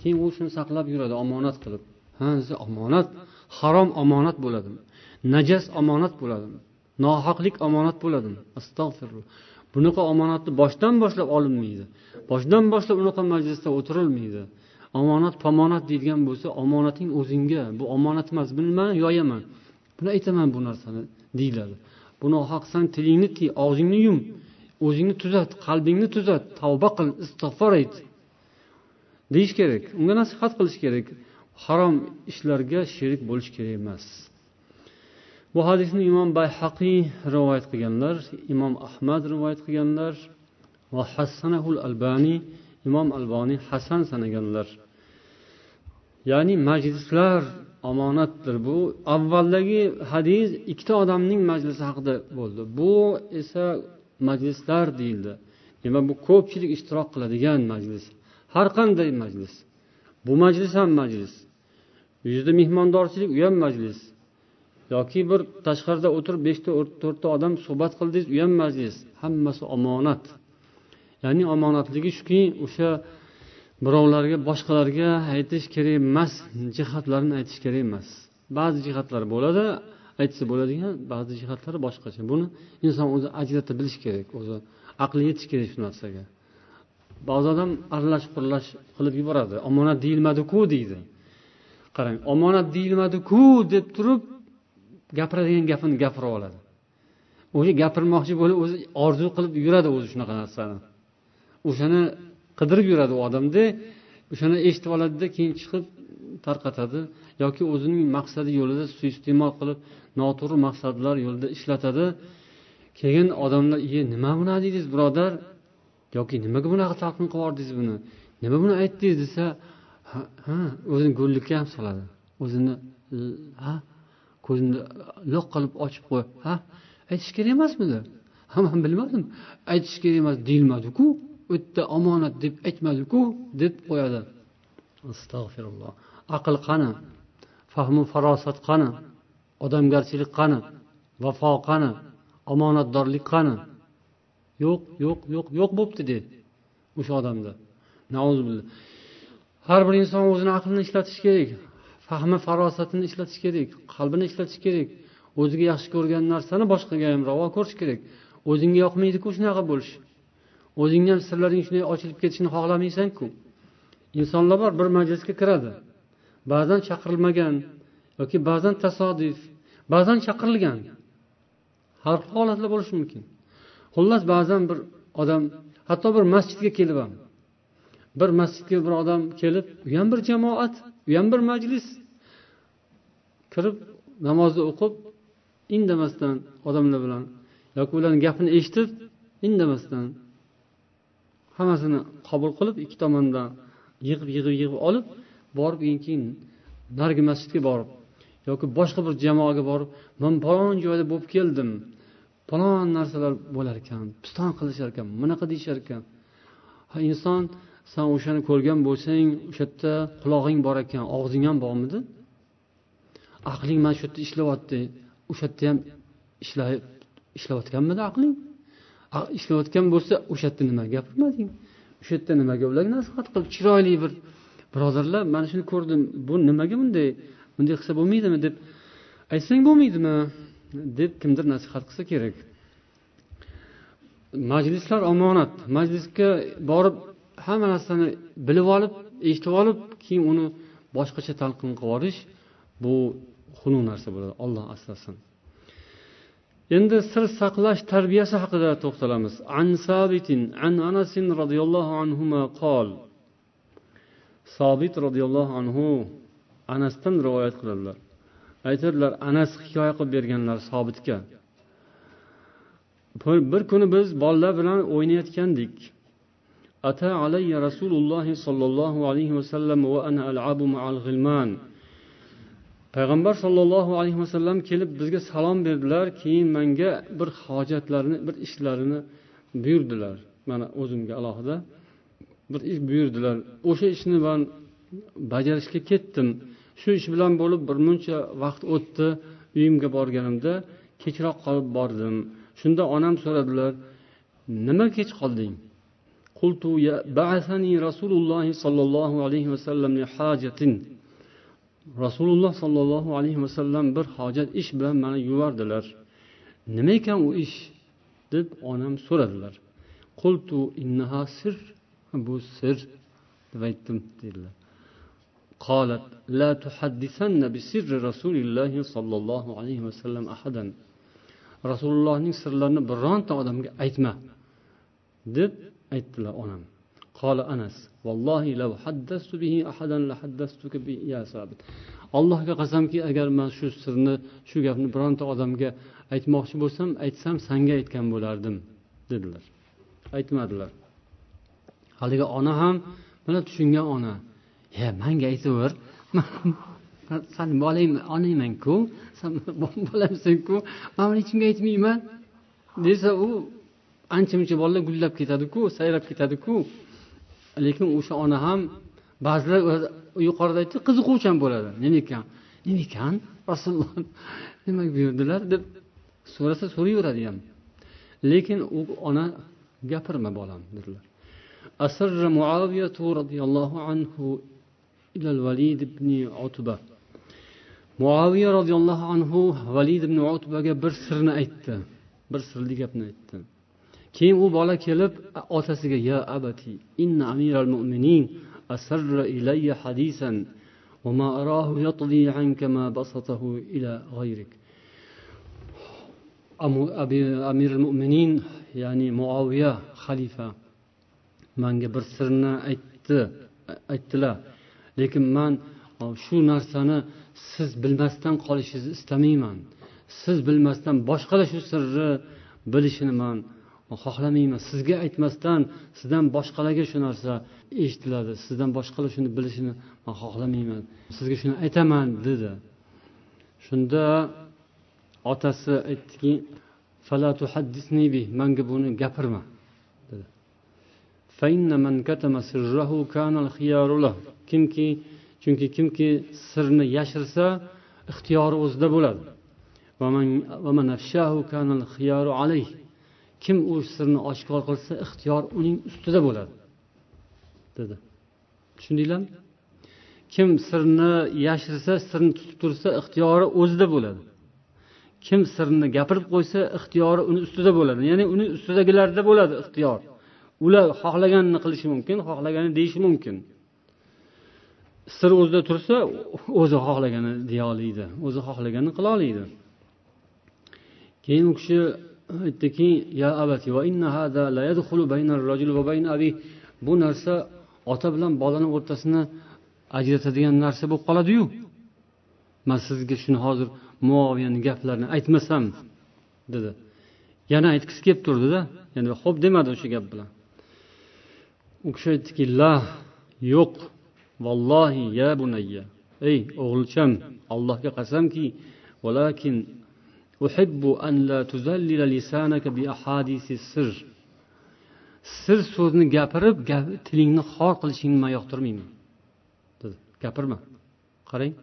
[SPEAKER 1] Keyin u shuni saqlab yuradi omonat qilib. Ha omonat harom omonat bo'ladimi? Najas omonat bo'ladimi? Nohaqlik omonat bo'ladimi? Astag'firulloh bunaqa omonatni boshdan boshlab olinmaydi. Boshdan boshlab unaqa majlisda o'tirilmaydi. Omonat pomonat deydigan bo'lsa omonating o'zingga bu omonat emas buni man yoyaman. Buni aytaman bu narsani deyiladi. Bu nohaqsan tilingni tiy og'zingni yum o'zingni tuzat qalbingni tuzat tavba qil istig'for ayt. Deyish kerak. Unga nasihat qilish kerak. Harom ishlarga sherik bo'lish kerak emas. Bu hadisni imom bayhaqiy rivoyat qilganlar imom ahmad rivoyat qilganlar va hassanahul albaniy imom alboniy hasan sanaganlar. Ya'ni majlislar omonatdir. Bu avvaldagi hadis ikkita odamning majlisi haqida bo'ldi. Bu esa majlislar deyildi. Demak bu ko'pchilik ishtirok qiladigan majlis. Har qanday majlis. Bu majlis ham majlis. Uyda mehmondorchilik u ham majlis. Yoki bir tashqarida o'tirib beshta to'rtta odam suhbat qildingiz u ham majlis. Hammasi omonat. Ya'ni omonatligi shuki o'sha birovlarga boshqalarga aytish kerak emas jihatlarini aytish kerak emas. Ba'zi jihatlar bo'ladi aytsa bo'ladigan ba'zi jihatlari boshqacha. Buni inson o'zi ajrata bilishi kerak o'zi aqli yetishi kerak shu narsaga. Ba'zi odam aralash quralash qilib yuboradi. Omonat deyilmadiku deydi. Qarang omonat deyilmadiku deb turib gapiradigan gapini gapirib oladi. O'sha gapirmoqchi bo'lib o'zi orzu qilib yuradi o'zi shunaqa narsani. O'shani qidirib yuradi u odamda o'shani eshitib oladida keyin chiqib tarqatadi yoki o'zining maqsadi yo'lida suiiste'mol qilib noto'g'ri maqsadlar yo'lida ishlatadi. Keyin odamlar e nima bunaqa deydiz birodar? Yoki nimaga bunaqa talqin qilib yubordingiz buni? Nima buni aytdingiz desa ha o'zini go'llikka ham soladi. O'zini ha ko'zini lo'q qilib ochib qo'yib ha aytish kerak emasmidi? Ha man bilmadim. Aytish kerak emas deyilmadiku. U yerda omonat deb aytmadiku deb qo'yadi. Astag'firulloh aql qani? Fahmu farosat qani? Odamgarchilik qani? Vafo qani? Omonatdorlik qani? Yo'q yo'q yo'q yo'q bo'libdi dedi o'sha odamda. Har bir inson o'zini aqlini ishlatishi kerak fahmi farosatini ishlatish kerak qalbini ishlatish kerak. O'ziga yaxshi ko'rgan narsani boshqaga ham ravo ko'rish kerak. O'zingga yoqmaydiku shunaqa bo'lish. O'zingni ham sirlaring shunday ochilib ketishini xohlamaysanku insonlar bor bir majlisga kiradi. Ba'zan chaqirilmagan yoki ba'zan tasodif ba'zan chaqirilgan. Har xil holatlar bo'lishi mumkin. Xullas ba'zan bir odam hatto bir masjidga kelib ham bir masjidga bir odam kelib u ham bir jamoat u ham bir majlis kirib namozni o'qib indamasdan odamlar bilan yoki ularni gapini eshitib indamasdan hammasini qabul qilib ikki tomondan yig'ib yig'ib yig'ib olib borib keyin narigi masjidga borib yoki boshqa bir jamoaga borib man falon joyda bo'lib keldim falon narsalar bo'lar ekan piston qilishar ekan bunaqa deyishar ekan. Ha inson san o'shani ko'rgan bo'lsang o'sha yerda qulog'ing bor ekan og'zing ham bormidi? Aqling mana shu yerda ishlayapti o'sha yerda ham ishlayotganmidi aqling? Ishlayotgan bo'lsa o'sha yerda nima gapirmading o'sha yerda nimaga ularga nasihat qilib chiroyli bir birodarlar mana shuni ko'rdim bu nimaga bunday bunday qilsa bo'lmaydimi deb aytsang bo'lmaydimi? Deb kimdir nasihat qilsa kerak. Majlislar omonat. Majlisga borib hamma narsani bilib olib eshitib olib keyin uni boshqacha talqin qilib yuborish bu xunuk narsa bo'ladi. Olloh asrasin. Endi sir saqlash tarbiyasi haqida to'xtalamiz. An sabitin an anasin roziyallohu anhu qol. Sobit roziyallohu anhu anasdan rivoyat qiladilar. Aytadilar anas hikoya qilib berganlar sobitga. Bir kuni biz bolalar bilan o'ynayotgandik. Ata alayya rasululloh sollallohu alayhi vasallam va ana alabu ma'al g'ilman. Payg'ambar sollallohu alayhi vasallam kelib bizga salom berdilar keyin menga bir hojatlarini bir ishlarini buyurdilar mana o'zimga alohida. Bir ish buyurdilar. O'sha ishni man bajarishga ketdim. Shu ish bilan bo'lib bir muncha vaqt o'tdi uyimga borganimda kechroq qolib bordim. Shunda onam so'radilar nima kech qolding? Rasululloh sollallohu alayhi vasallam rasululloh sollallohu alayhi vasallam bir hojat ish bilan mani yubordilar nima ekan u ish? deb onam so'radilar. Qultu innaha sir bu sir deb aytdim dedilar. قالت لا تحدثن بسر رسول الله صلى الله عليه وسلم أحدا رسول الله sirlarini bironta odamga aytma deb aytdilar onam قال أنس والله لو حدثت به أحدا لحدثتك به يا ثابت allohga qasamki agar man shu sirni shu gapni bironta odamga aytmoqchi bo'lsam aytsam sanga aytgan bo'lardim dedilar aytmadilar haligi ona ham mana tushungan ona e manga aytaver sani bolang onangmanku bolamsanku man buni hech kimga aytmayman desa u ancha muncha bolalar gullab ketadiku sayrab ketadiku lekin o'sha ona ham ba'zilar yuqorida aytdik qiziquvchan bo'ladi. Nima ekan nima ekan rasululloh nima buyurdilar deb so'rasa so'rayveradi ham. Lekin u ona gapirma bolam dedilar. Asrra muaviyatu roziyallohu anhu عنه إلى الوليد بن عتبة muaviya roziyallohu anhu valid ibn utbaga bir sirni aytdi bir sirli gapni aytdi keyin u bola kelib otasiga ya abati inna amiral mu'minin asarra ilayya hadisan وما أراه يطلي عنك ما بسطه إلى غيرك أمير المؤمنين يعني معاوية خليفة manga bir sirni aytdi aytdilar Lekin man shu narsani siz bilmasdan qolishingizni istamayman. Siz bilmasdan boshqalar shu sirni bilishini man xohlamayman. Sizga aytmasdan sizdan boshqalarga shu narsa eshitiladi. Sizdan boshqalar shuni bilishini man xohlamayman. Sizga shuni aytaman dedi. Shunda otasi aytdiki manga buni gapirma dedi. Kimki chunki kimki sirni yashirsa ixtiyori o'zida bo'ladi. Kim u sirni oshkor qilsa ixtiyor uning ustida bo'ladi dedi. Tushundinglarmi? Kim sirni yashirsa sirni tutib tursa ixtiyori o'zida bo'ladi. Kim sirni gapirib qo'ysa ixtiyori uni ustida bo'ladi. Ya'ni uni ustidagilarda bo'ladi ixtiyor. Ular xohlaganini qilishi mumkin xohlaganini deyishi mumkin. Sir o'zida tursa o'zi xohlaganini deya oladi o'zi xohlaganini qila oladi keyin u kishi aytdiki ya abati va inna hada la yadkhulu bayna ar-rajuli va bayna abi. Bu narsa ota bilan bolani o'rtasini ajratadigan narsa bo'lib qoladiyu. Man sizga shuni hozir muoviyani gaplarini aytmasam dedi. Yana aytgisi kelib turdida endi ho'p demadi o'sha gap bilan. U kishi aytdiki la yo'q vallohi ya bunayya. Ey o'g'ilcham allohga qasamki valakin uhibbu an la tuzallila lisanaka bi ahadisi sir. Sir so'zni gapirib tilingni xor qilishingni man yoqtirmayman dedi. Gapirma. Qarang.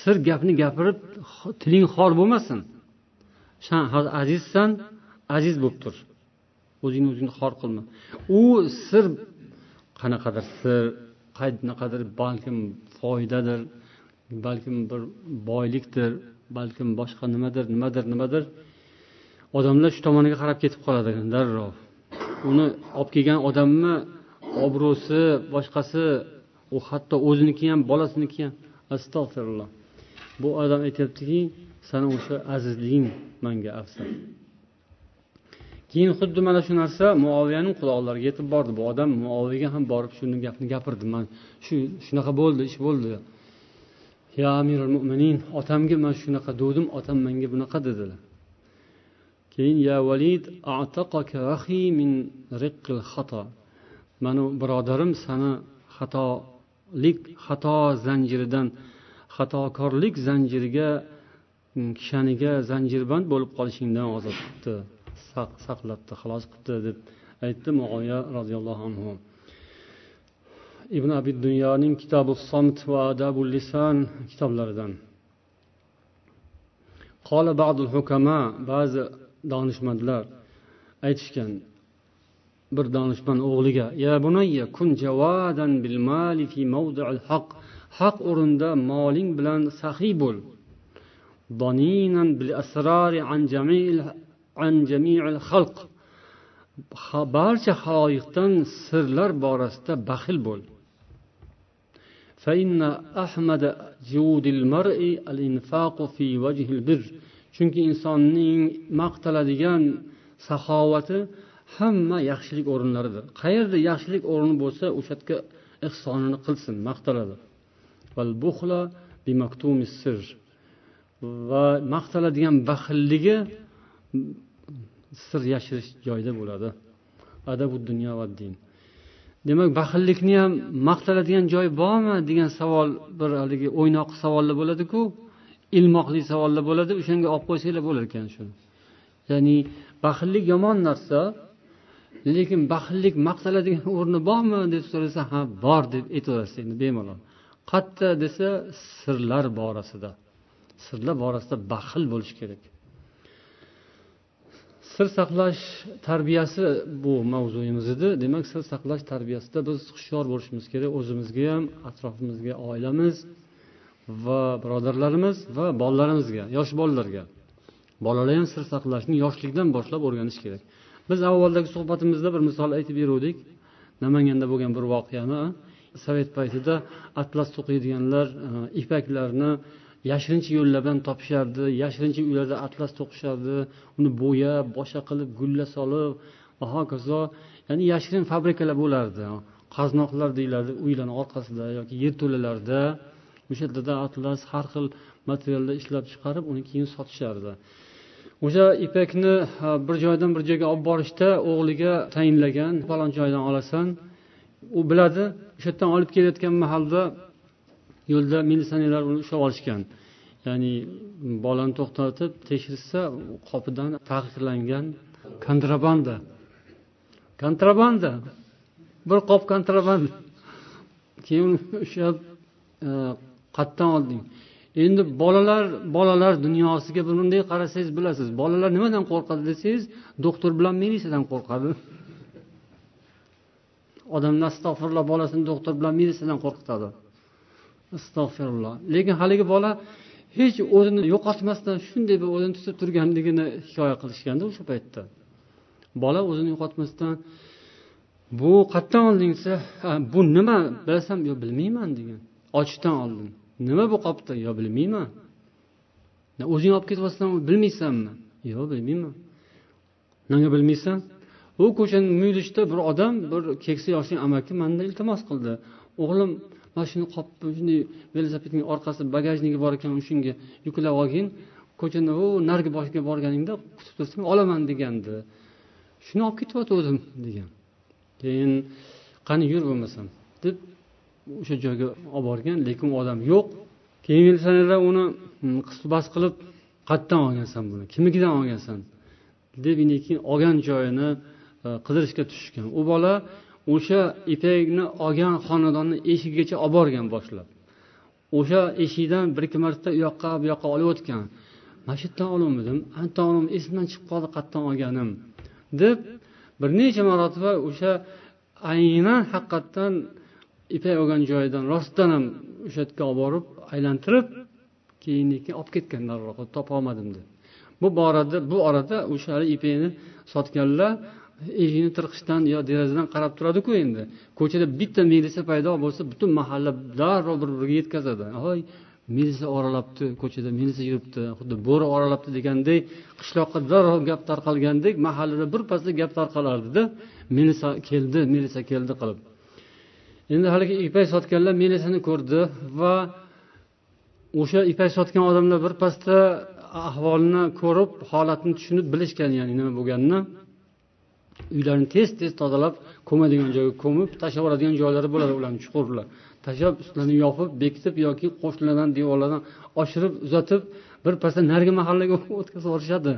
[SPEAKER 1] Sir gapni gapirib tiling xor bo'lmasin. San azizsan aziz bo'lib tur o'zingni o'zingni xor qilma. U sir qanaqadir sir qanaqadir balkim foydadir balkim bir boylikdir balkim boshqa nimadir nimadir nimadir. Odamlar shu tomoniga qarab ketib qoladi. Darrov. Uni olib kelgan odamni obro'si boshqasi u hatto o'ziniki ham bolasiniki ham. Astag'firulloh. Bu odam aytyaptiki sani o'sha azizliging manga afzal. Keyin xuddi mana shu narsa muoviyani quloqlariga yetib bordi. Bu odam muoviyaga ham borib shuni gapni gapirdi. Man shu shunaqa bo'ldi ish bo'ldi. Ya amirul mo'minin otamga man shunaqa degdim otam menga bunaqa dedilar. Keyin ya valid min riqqil xato. Manu birodarim sani xatolik xato zanjiridan xatokorlik zanjiriga kishaniga zanjirband bo'lib qolishingdan ozod qilibdi. saqlabdi xalos qilibdi deb aytdi muoviya roziyallohu anhu. Ibn abi dunyoning kitobi somt va adabul lisan kitoblaridan. Qola badul hukama ba'zi donishmandlar aytishgan. Bir donishmand o'g'liga ya bunayya kun javadan bil mali fi mawdi'il haq. Haq o'rinda moling bilan saxiy bo'l. Doninan bil asrori an jami'il barcha haloyiqdan sirlar borasida baxil bo'l. Chunki insonning maqtaladigan saxovati hamma yaxshilik o'rinlaridir. Qayerda yaxshilik o'rni bo'lsa o'sha yerga ehsonini qilsin maqtaladi. Va maqtaladigan baxilligi sir yashirish joyida bo'ladi. Adabu dunyo va din. Demak baxillikni ham maqtaladigan joy bormi degan savol bir haligi o'ynoq savollar bo'ladiku ilmoqli savollar bo'ladi o'shanga olib qo'ysanglar bo'lar ekan shuni ya'ni baxillik yomon narsa lekin baxillik maqtaladigan o'rni bormi deb so'rasa ha bor deb aytaverasiz endi bemalol. Qayerda desa sirlar borasida sirlar borasida baxil bo'lish kerak. Sir saqlash tarbiyasi bu mavzuyimiz edi. Demak sir saqlash tarbiyasida biz hushyor bo'lishimiz kerak. O'zimizga ham atrofimizga oilamiz va birodarlarimiz va bolalarimizga yosh bolalarga. Bolalar ham sir saqlashni yoshlikdan boshlab o'rganish kerak. Biz avvaldagi suhbatimizda bir misol aytib beruvdik. Namanganda bo'lgan bir voqeani sovet paytida atlas to'qiydiganlar e, ipaklarni yashirincha yo'llar bilan topishardi yashirincha uylarda atlas to'qishardi uni bo'yab boshqa qilib gulla solib va hokazo ya'ni yashirin fabrikalar bo'lardi. Qaznoqlar deyiladi uylarni orqasida yoki yerto'lalarda o'sha yerda atlas har xil materiallar ishlab chiqarib uni keyin sotishardi. O'sha ipakni bir joydan bir joyga olib borishda o'g'liga tayinlagan falon joydan olasan. U biladi o'sha yerdan olib kelayotgan mahalda yo'lda militsionerlar uni ushlab olishgan. Ya'ni bolani to'xtatib tekshirsa qopidan taqiqlangan kontrabanda. Kontrabanda. Bir qop kontrabanda. Keyin o'sha e, qayerdan olding. Endi bolalar bolalar dunyosiga bunday qarasangiz bilasiz. Bolalar nimadan qo'rqadi desangiz doktor bilan militsiyadan qo'rqadi. Odamlar astag'firulloh bolasini doktor bilan militsiyadan qo'rqitadi. Astag'firulloh lekin haligi bola hech o'zini yo'qotmasdan shunday bir o'zini tutib turganligini hikoya qilishganda o'sha paytda. Bola o'zini yo'qotmasdan bu qayerdan olding desa bu nima bilasam yo bilmayman degan. Ochdan oldim. Nima bu qopda? Yo bilmayman. O'zing olib ketyapsan bilmaysanmi? Yo'q bilmayman. Nega bilmaysan? U ko'chani muyulishda bir odam bir keksa yoshli amaki manda iltimos qildi. O'g'lim mana shuni qopni shunday velosipedning orqasi bagajniki bor ekan shunga. Yuklab olgin ko'chani u narigi boshiga borganingda kutib tursang olaman degandi. Shuni olib ketyotgandim degan. Keyin qani yur bo'lmasam deb o'sha joyga olib borgan lekin u odam yo'q. Keyin militsionerlar uni hmm, qisbas bas qilib qayerdan olgansan buni? Kimnikidan olgansan? deb keyin olgan joyini e, qidirishga tushishgan u bola o'sha ipakni olgan xonadonni eshigigacha olib borgan boshlab o'sha eshikdan bir ikki marta u yoqqa bu yoqqa olayotgan mana shu yerdan oluvmidim anton oluvdim esimdan chiqib qoldi qayerdan olganim deb bir necha marotaba o'sha aynan haqiqatdan ipak olgan joyidan rostdan ham o'sha yerga olib borib aylantirib keyin olib ketgan darrov topolmadim deb. Bu borada bu orada o'sha ipakni sotganlar eshikni tirqishdan yo derazadan qarab turadiku endi. Ko'chada bitta milisa paydo bo'lsa butun mahalla darrov bir biriga yetkazadi. Hoy milisa oralabdi ko'chada milisa yuribdi xuddi bo'ri oralabdi degandek qishloqqa darrov gap tarqalgandek mahallada birpasda gap tarqalardida milisa keldi milisa keldi qilib. Endi haligi ipak sotganlar milisani ko'rdi va o'sha ipak sotgan odamlar birpasda ahvolni ko'rib holatni tushunib bilishgan ya'ni nima bo'lganini uylarni tez tez tozalab ko'madigan joyga ko'mib tashlab yuboradigan joylari bo'ladi ularni chuqurlar. Tashlab ustlarini yopib bekitib yoki qo'shnilardan devorlardan oshirib uzatib birpasda narigi mahallaga o'tkazib yuborishadi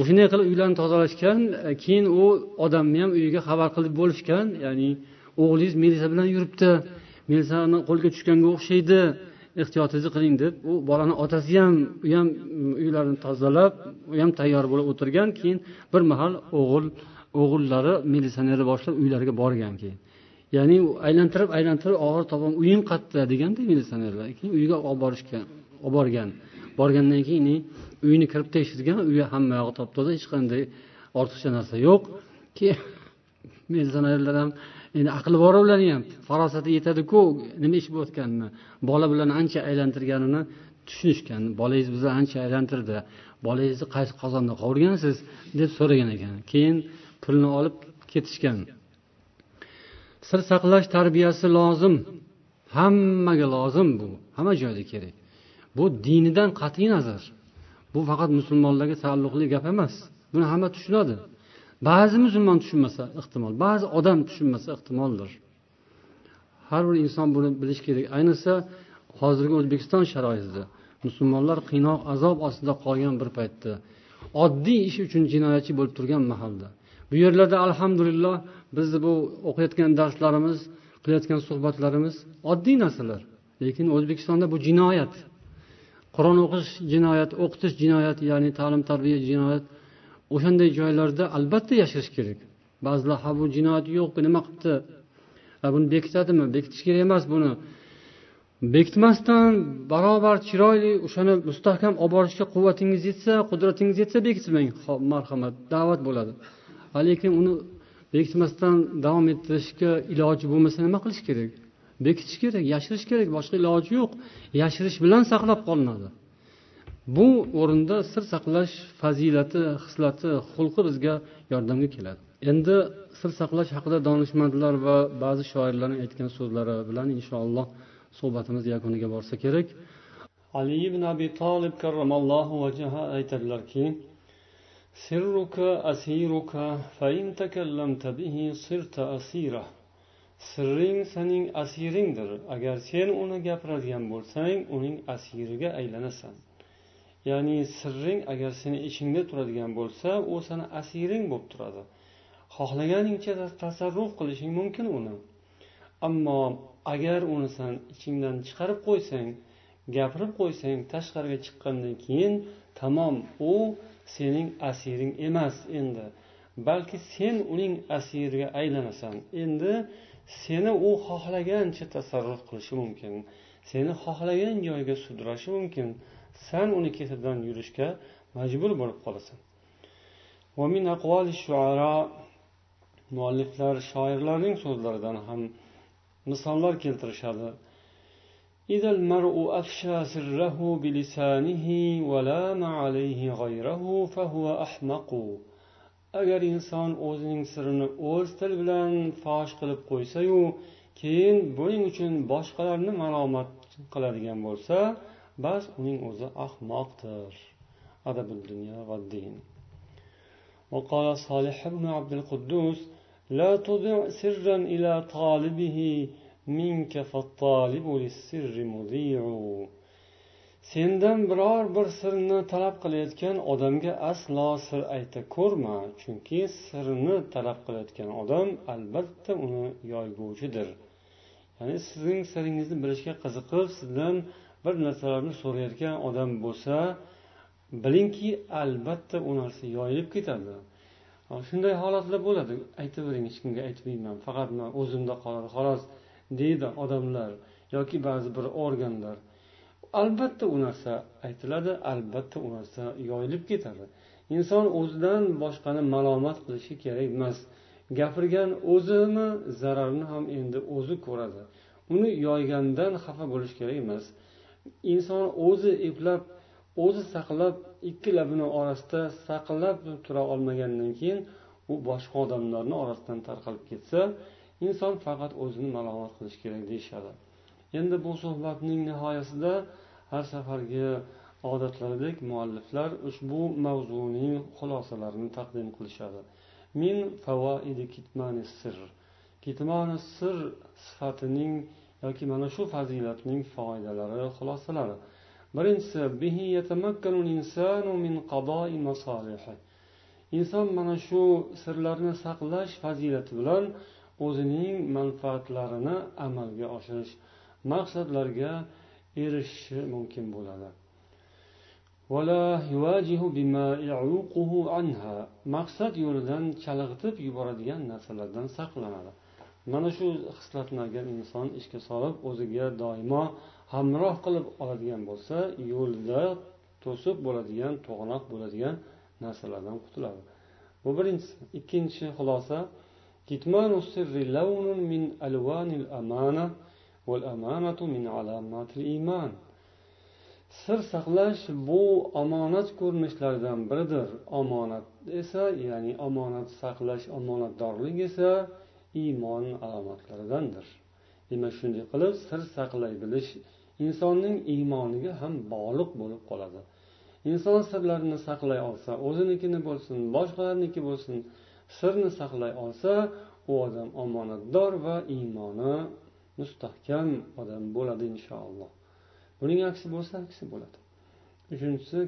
[SPEAKER 1] o'shanday qilib uylarni tozalashgan e, keyin u odamni ham uyiga xabar qilib bo'lishgan ya'ni o'g'lingiz militsiya bilan yuribdi. Militsiyani qo'lga tushganga o'xshaydi. Ehtiyotingizni qiling deb u bolani otasi ham u ham mm, uylarini tozalab u ham tayyor bo'lib o'tirgan keyin bir mahal o'g'il o'g'illari militsionerni boshlab uylariga borgan keyin. Ya'ni aylantirib aylantirib og'ir topam uying qayerda deganda militsionerlar keyin uyiga olib borishgan olib borgan. Borgandan keyin uyni kirib tekshirgan uyi hamma yog'i top toza hech qanday ortiqcha narsa yo'q. Keyin militsionerlar ham endi aqli bor ularni ham farosati yetadiku nima ish bo'layotganini bola bilan ancha aylantirganini tushunishgan. Bolangiz bizni ancha aylantirdi. Bolangizni qaysi qozonda qovurgansiz? deb so'ragan ekan. Keyin pulni olib ketishgan. Sir saqlash tarbiyasi lozim. Hammaga lozim bu. Hamma joyda kerak. Bu dinidan qat'iy nazar. Bu faqat musulmonlarga taalluqli gap emas. Buni hamma tushunadi. Ba'zi musulmon tushunmasa ehtimol ba'zi odam tushunmasa ehtimoldir. Har bir inson buni bilishi kerak. Ayniqsa hozirgi o'zbekiston sharoitida musulmonlar qiynoq azob ostida qolgan bir paytda oddiy ish uchun jinoyatchi bo'lib turgan mahalda. Bu yerlarda alhamdulillah bizni bu o'qiyotgan darslarimiz qilayotgan suhbatlarimiz oddiy narsalar. Lekin o'zbekistonda bu jinoyat qur'on o'qish jinoyat o'qitish jinoyat ya'ni ta'lim tarbiya jinoyat o'shanday joylarda albatta yashirish kerak. Ba'zilar ha bu jinoyat yo'q nima qilibdi buni bekitadimi? Bekitish kerak emas buni. Bekitmasdan barobar chiroyli o'shani mustahkam olib borishga quvvatingiz yetsa qudratingiz yetsa bekitmang marhamat da'vat bo'ladi. Lekin uni bekitmasdan davom ettirishga iloji bo'lmasa nima qilish kerak? Bekitish kerak yashirish kerak boshqa iloji yo'q. Yashirish bilan saqlab qolinadi. Bu o'rinda sir saqlash fazilati xislati xulqi bizga yordamga keladi. Endi sir saqlash haqida donishmandlar va ba'zi shoirlarning aytgan so'zlari bilan inshaalloh suhbatimiz yakuniga borsa kerak. Ali ibn abi tolib karramallohu vajha aytadilarki sirruka asiruka fain takallamta bihi sirta asira. Sirring sening asiringdir. Agar sen uni gapiradigan bo'lsang uning asiriga aylanasan. Ya'ni sirring agar seni ichingda turadigan bo'lsa u seni asiring bo'lib turadi. Xohlaganingcha tasarruf qilishing mumkin uni. Ammo agar uni san ichingdan chiqarib qo'ysang gapirib qo'ysang tashqariga chiqqandan keyin tamom u sening asiring emas endi. Balki sen uning asiriga aylanasan. Endi seni u xohlagancha tasarruf qilishi mumkin. Seni xohlagan joyga sudrashi mumkin. san uni ketidan yurishga majbur bo'lib qolasan mualliflar shoirlarning so'zlaridan ham misollar keltirishadi إذا المرء أفشى سره بلسانه ولام عليه غيره فهو أحمق agar inson o'zining sirini o'z tili bilan fosh qilib qo'ysayu keyin buning uchun boshqalarni malomat qiladigan bo'lsa bas uning o'zi ahmoqdir وقال صالح بن عبد القدوس لا تضع سرا إلى طالبه منك فالطالب للسر مذيع sendan biror bir sirni talab qilayotgan odamga aslo sir ayta ko'rma chunki sirni talab qilayotgan odam albatta uni yoyguvchidir ya'ni sizning siringizni bilishga qiziqib sizdan bir narsalarni so'rayotgan odam bo'lsa bilingki albatta u narsa yoyilib ketadi. Shunday holatlar bo'ladi. Aytavering hech kimga aytmayman faqat man o'zimda qoladi. Xolos deydi odamlar yoki ba'zi bir organlar. Albatta u narsa aytiladi albatta u narsa yoyilib ketadi. Inson o'zidan boshqani malomat qilishi kerak emas. Gapirgan o'zini zararini ham endi o'zi ko'radi. Uni yoygandan xafa bo'lish kerak emas. Inson o'zi eplab o'zi saqlab ikki labini orasida saqlab tura olmagandan keyin u boshqa odamlarni orasidan tarqalib ketsa inson faqat o'zini malomat qilishi kerak deyishadi. Endi bu suhbatning nihoyasida har safargi odatlaridek mualliflar ushbu mavzuning xulosalarini taqdim qilishadi. Min favoidi kitmani sir kitmani sir sifatining yoki mana shu fazilatning foydalari xulosalari. Birinchisi inson mana shu sirlarni saqlash fazilati bilan o'zining manfaatlarini amalga oshirish maqsadlarga erishishi mumkin bo'ladi. Maqsad yo'lidan chalg'itib yuboradigan narsalardan saqlanadi. mana shu xislatni agar inson ishga solib o'ziga doimo hamroh qilib oladigan bo'lsa yo'lida to'sib bo'ladigan to'g'anoq bo'ladigan narsalardan qutuladi bu birinchisi ikkinchi xulosa كتمان السر لون من ألوان الأمانة والأمانة من علامات الإيمان sir saqlash bu omonat ko'rinishlaridan biridir omonat esa ya'ni omonat saqlash omonatdorlik esa iymon alomatlaridandir. Demak shunday qilib sir saqlay bilish insonning iymoniga ham bog'liq bo'lib qoladi. Inson sirlarini saqlay olsa o'zinikini bo'lsin boshqalarniki bo'lsin sirni saqlay olsa u odam omonatdor va iymoni mustahkam odam bo'ladi inshaalloh. Buning aksi bo'lsa aksi bo'ladi. Uchinchisi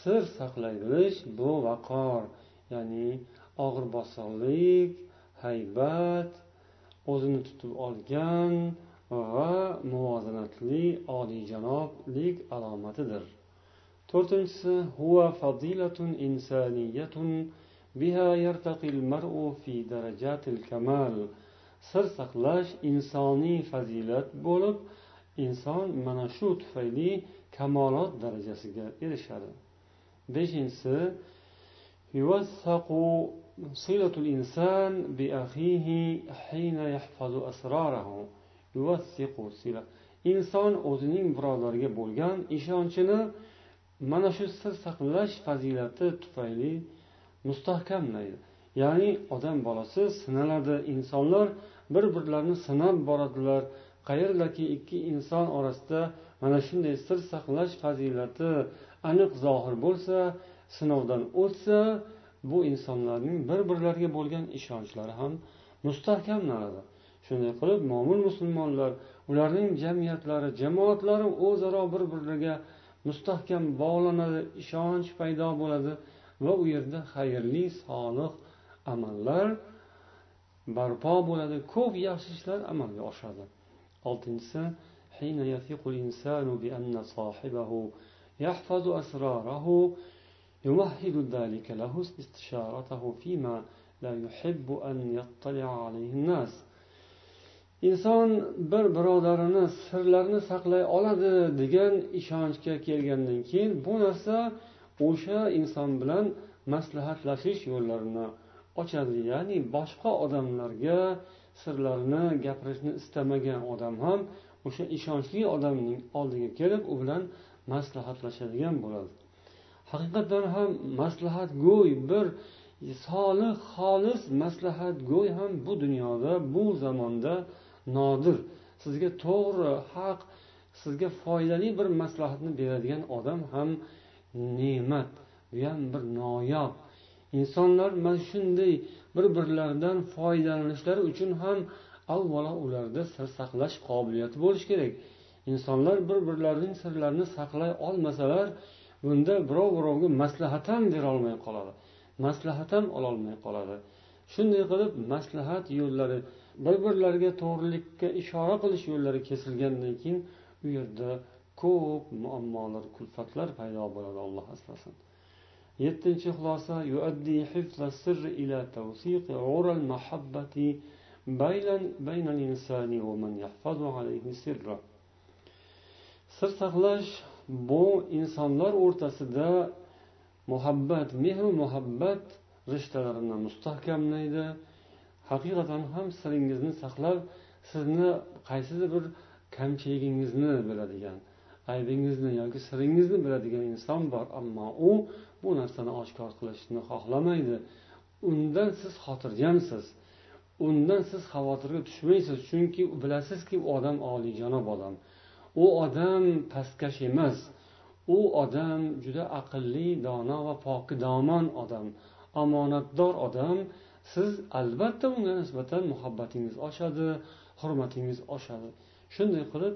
[SPEAKER 1] sir saqlay bilish bu vaqor ya'ni og'ir bosiqlik haybat o'zini tutib olgan va muvozanatli oliyjanoblik alomatidir. To'rtinchisi huwa fazilatun insaniyatun biha yartaqil mar'u fi darajatil kamal. Sir saqlash insoniy fazilat bo'lib inson mana shu tufayli kamolot darajasiga erishadi beshinchisi صلة الإنسان بأخيه حين يحفظ أسراره يوثق صلة inson o'zining birodarga bo'lgan ishonchini mana shu sir saqlash fazilati tufayli mustahkamlaydi ya'ni odam bolasi sinaladi insonlar bir birlarini sinab boradilar Qayerdaki ikki inson orasida mana shunday sir saqlash fazilati aniq zohir bo'lsa sinovdan o'tsa bu insonlarning bir birlariga bo'lgan ishonchlari ham mustahkamlanadi shunday qilib mo'min musulmonlar ularning jamiyatlari jamoatlari o'zaro bir biriga mustahkam bog'lanadi ishonch paydo bo'ladi va u yerda xayrli solih amallar barpo bo'ladi ko'p yaxshi ishlar amalga oshadi. oltinchisi حين يثق الإنسان بأن صاحبه يحفظ أسراره يمهد ذلك له استشارته فيما لا يحب أن يطلع عليه الناس inson bir birodarini sirlarini saqlay oladi degan ishonchga kelgandan keyin bu narsa o'sha inson bilan maslahatlashish yo'llarini ochadi ya'ni boshqa odamlarga sirlarini gapirishni istamagan odam ham o'sha ishonchli odamning oldiga kelib u bilan maslahatlashadigan bo'ladi. Haqiqatdan ham maslahatgo'y bir solih xolis maslahatgo'y ham bu dunyoda bu zamonda nodir. Sizga to'g'ri haq sizga foydali bir maslahatni beradigan odam ham ne'mat bu ham bir noyob. Insonlar mana shunday bir birlaridan foydalanishlari uchun ham avvalo ularda sir saqlash qobiliyati bo'lishi kerak. Insonlar bir birlarining sirlarini saqlay olmasalar bunda birov birovga maslahat ham berolmay qoladi maslahat ham ololmay qoladi. Shunday qilib maslahat yo'llari bir birlariga to'g'rilikka ishora qilish yo'llari kesilgandan keyin u yerda ko'p muammolar kulfatlar paydo bo'ladi alloh asrasin. Yettinchi xulosa sir saqlash bu insonlar o'rtasida muhabbat mehru muhabbat rishtalarini mustahkamlaydi. Haqiqatan ham siringizni saqlab sizni qaysidir bir kamchiligingizni biladigan aybingizni yoki siringizni biladigan inson bor ammo u bu narsani oshkor qilishni xohlamaydi. Undan siz xotirjamsiz. Undan siz xavotirga tushmaysiz chunki bilasizki u odam oliyjanob odam. U odam pastkash emas. U odam juda aqlli dono va pokidomon odam. Omonatdor odam. Siz albatta unga nisbatan muhabbatingiz oshadi hurmatingiz oshadi. Shunday qilib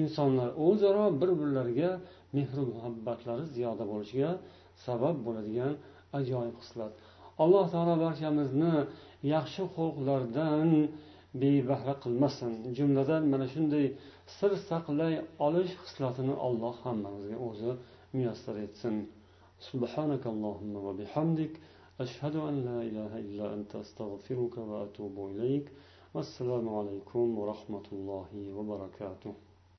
[SPEAKER 1] insonlar o'zaro bir birlariga mehru muhabbatlari ziyoda bo'lishiga sabab bo'ladigan ajoyib xislat alloh taolo barchamizni yaxshi xulqlardan bebahra qilmasin jumladan mana shunday sir saqlay olish xislatini alloh hammamizga o'zi muyassar etsin سبحانك اللهم وبحمدك أشهد أن لا إله إلا أنت أستغفرك وأتوب إليك والسلام عليكم ورحمة الله وبركاته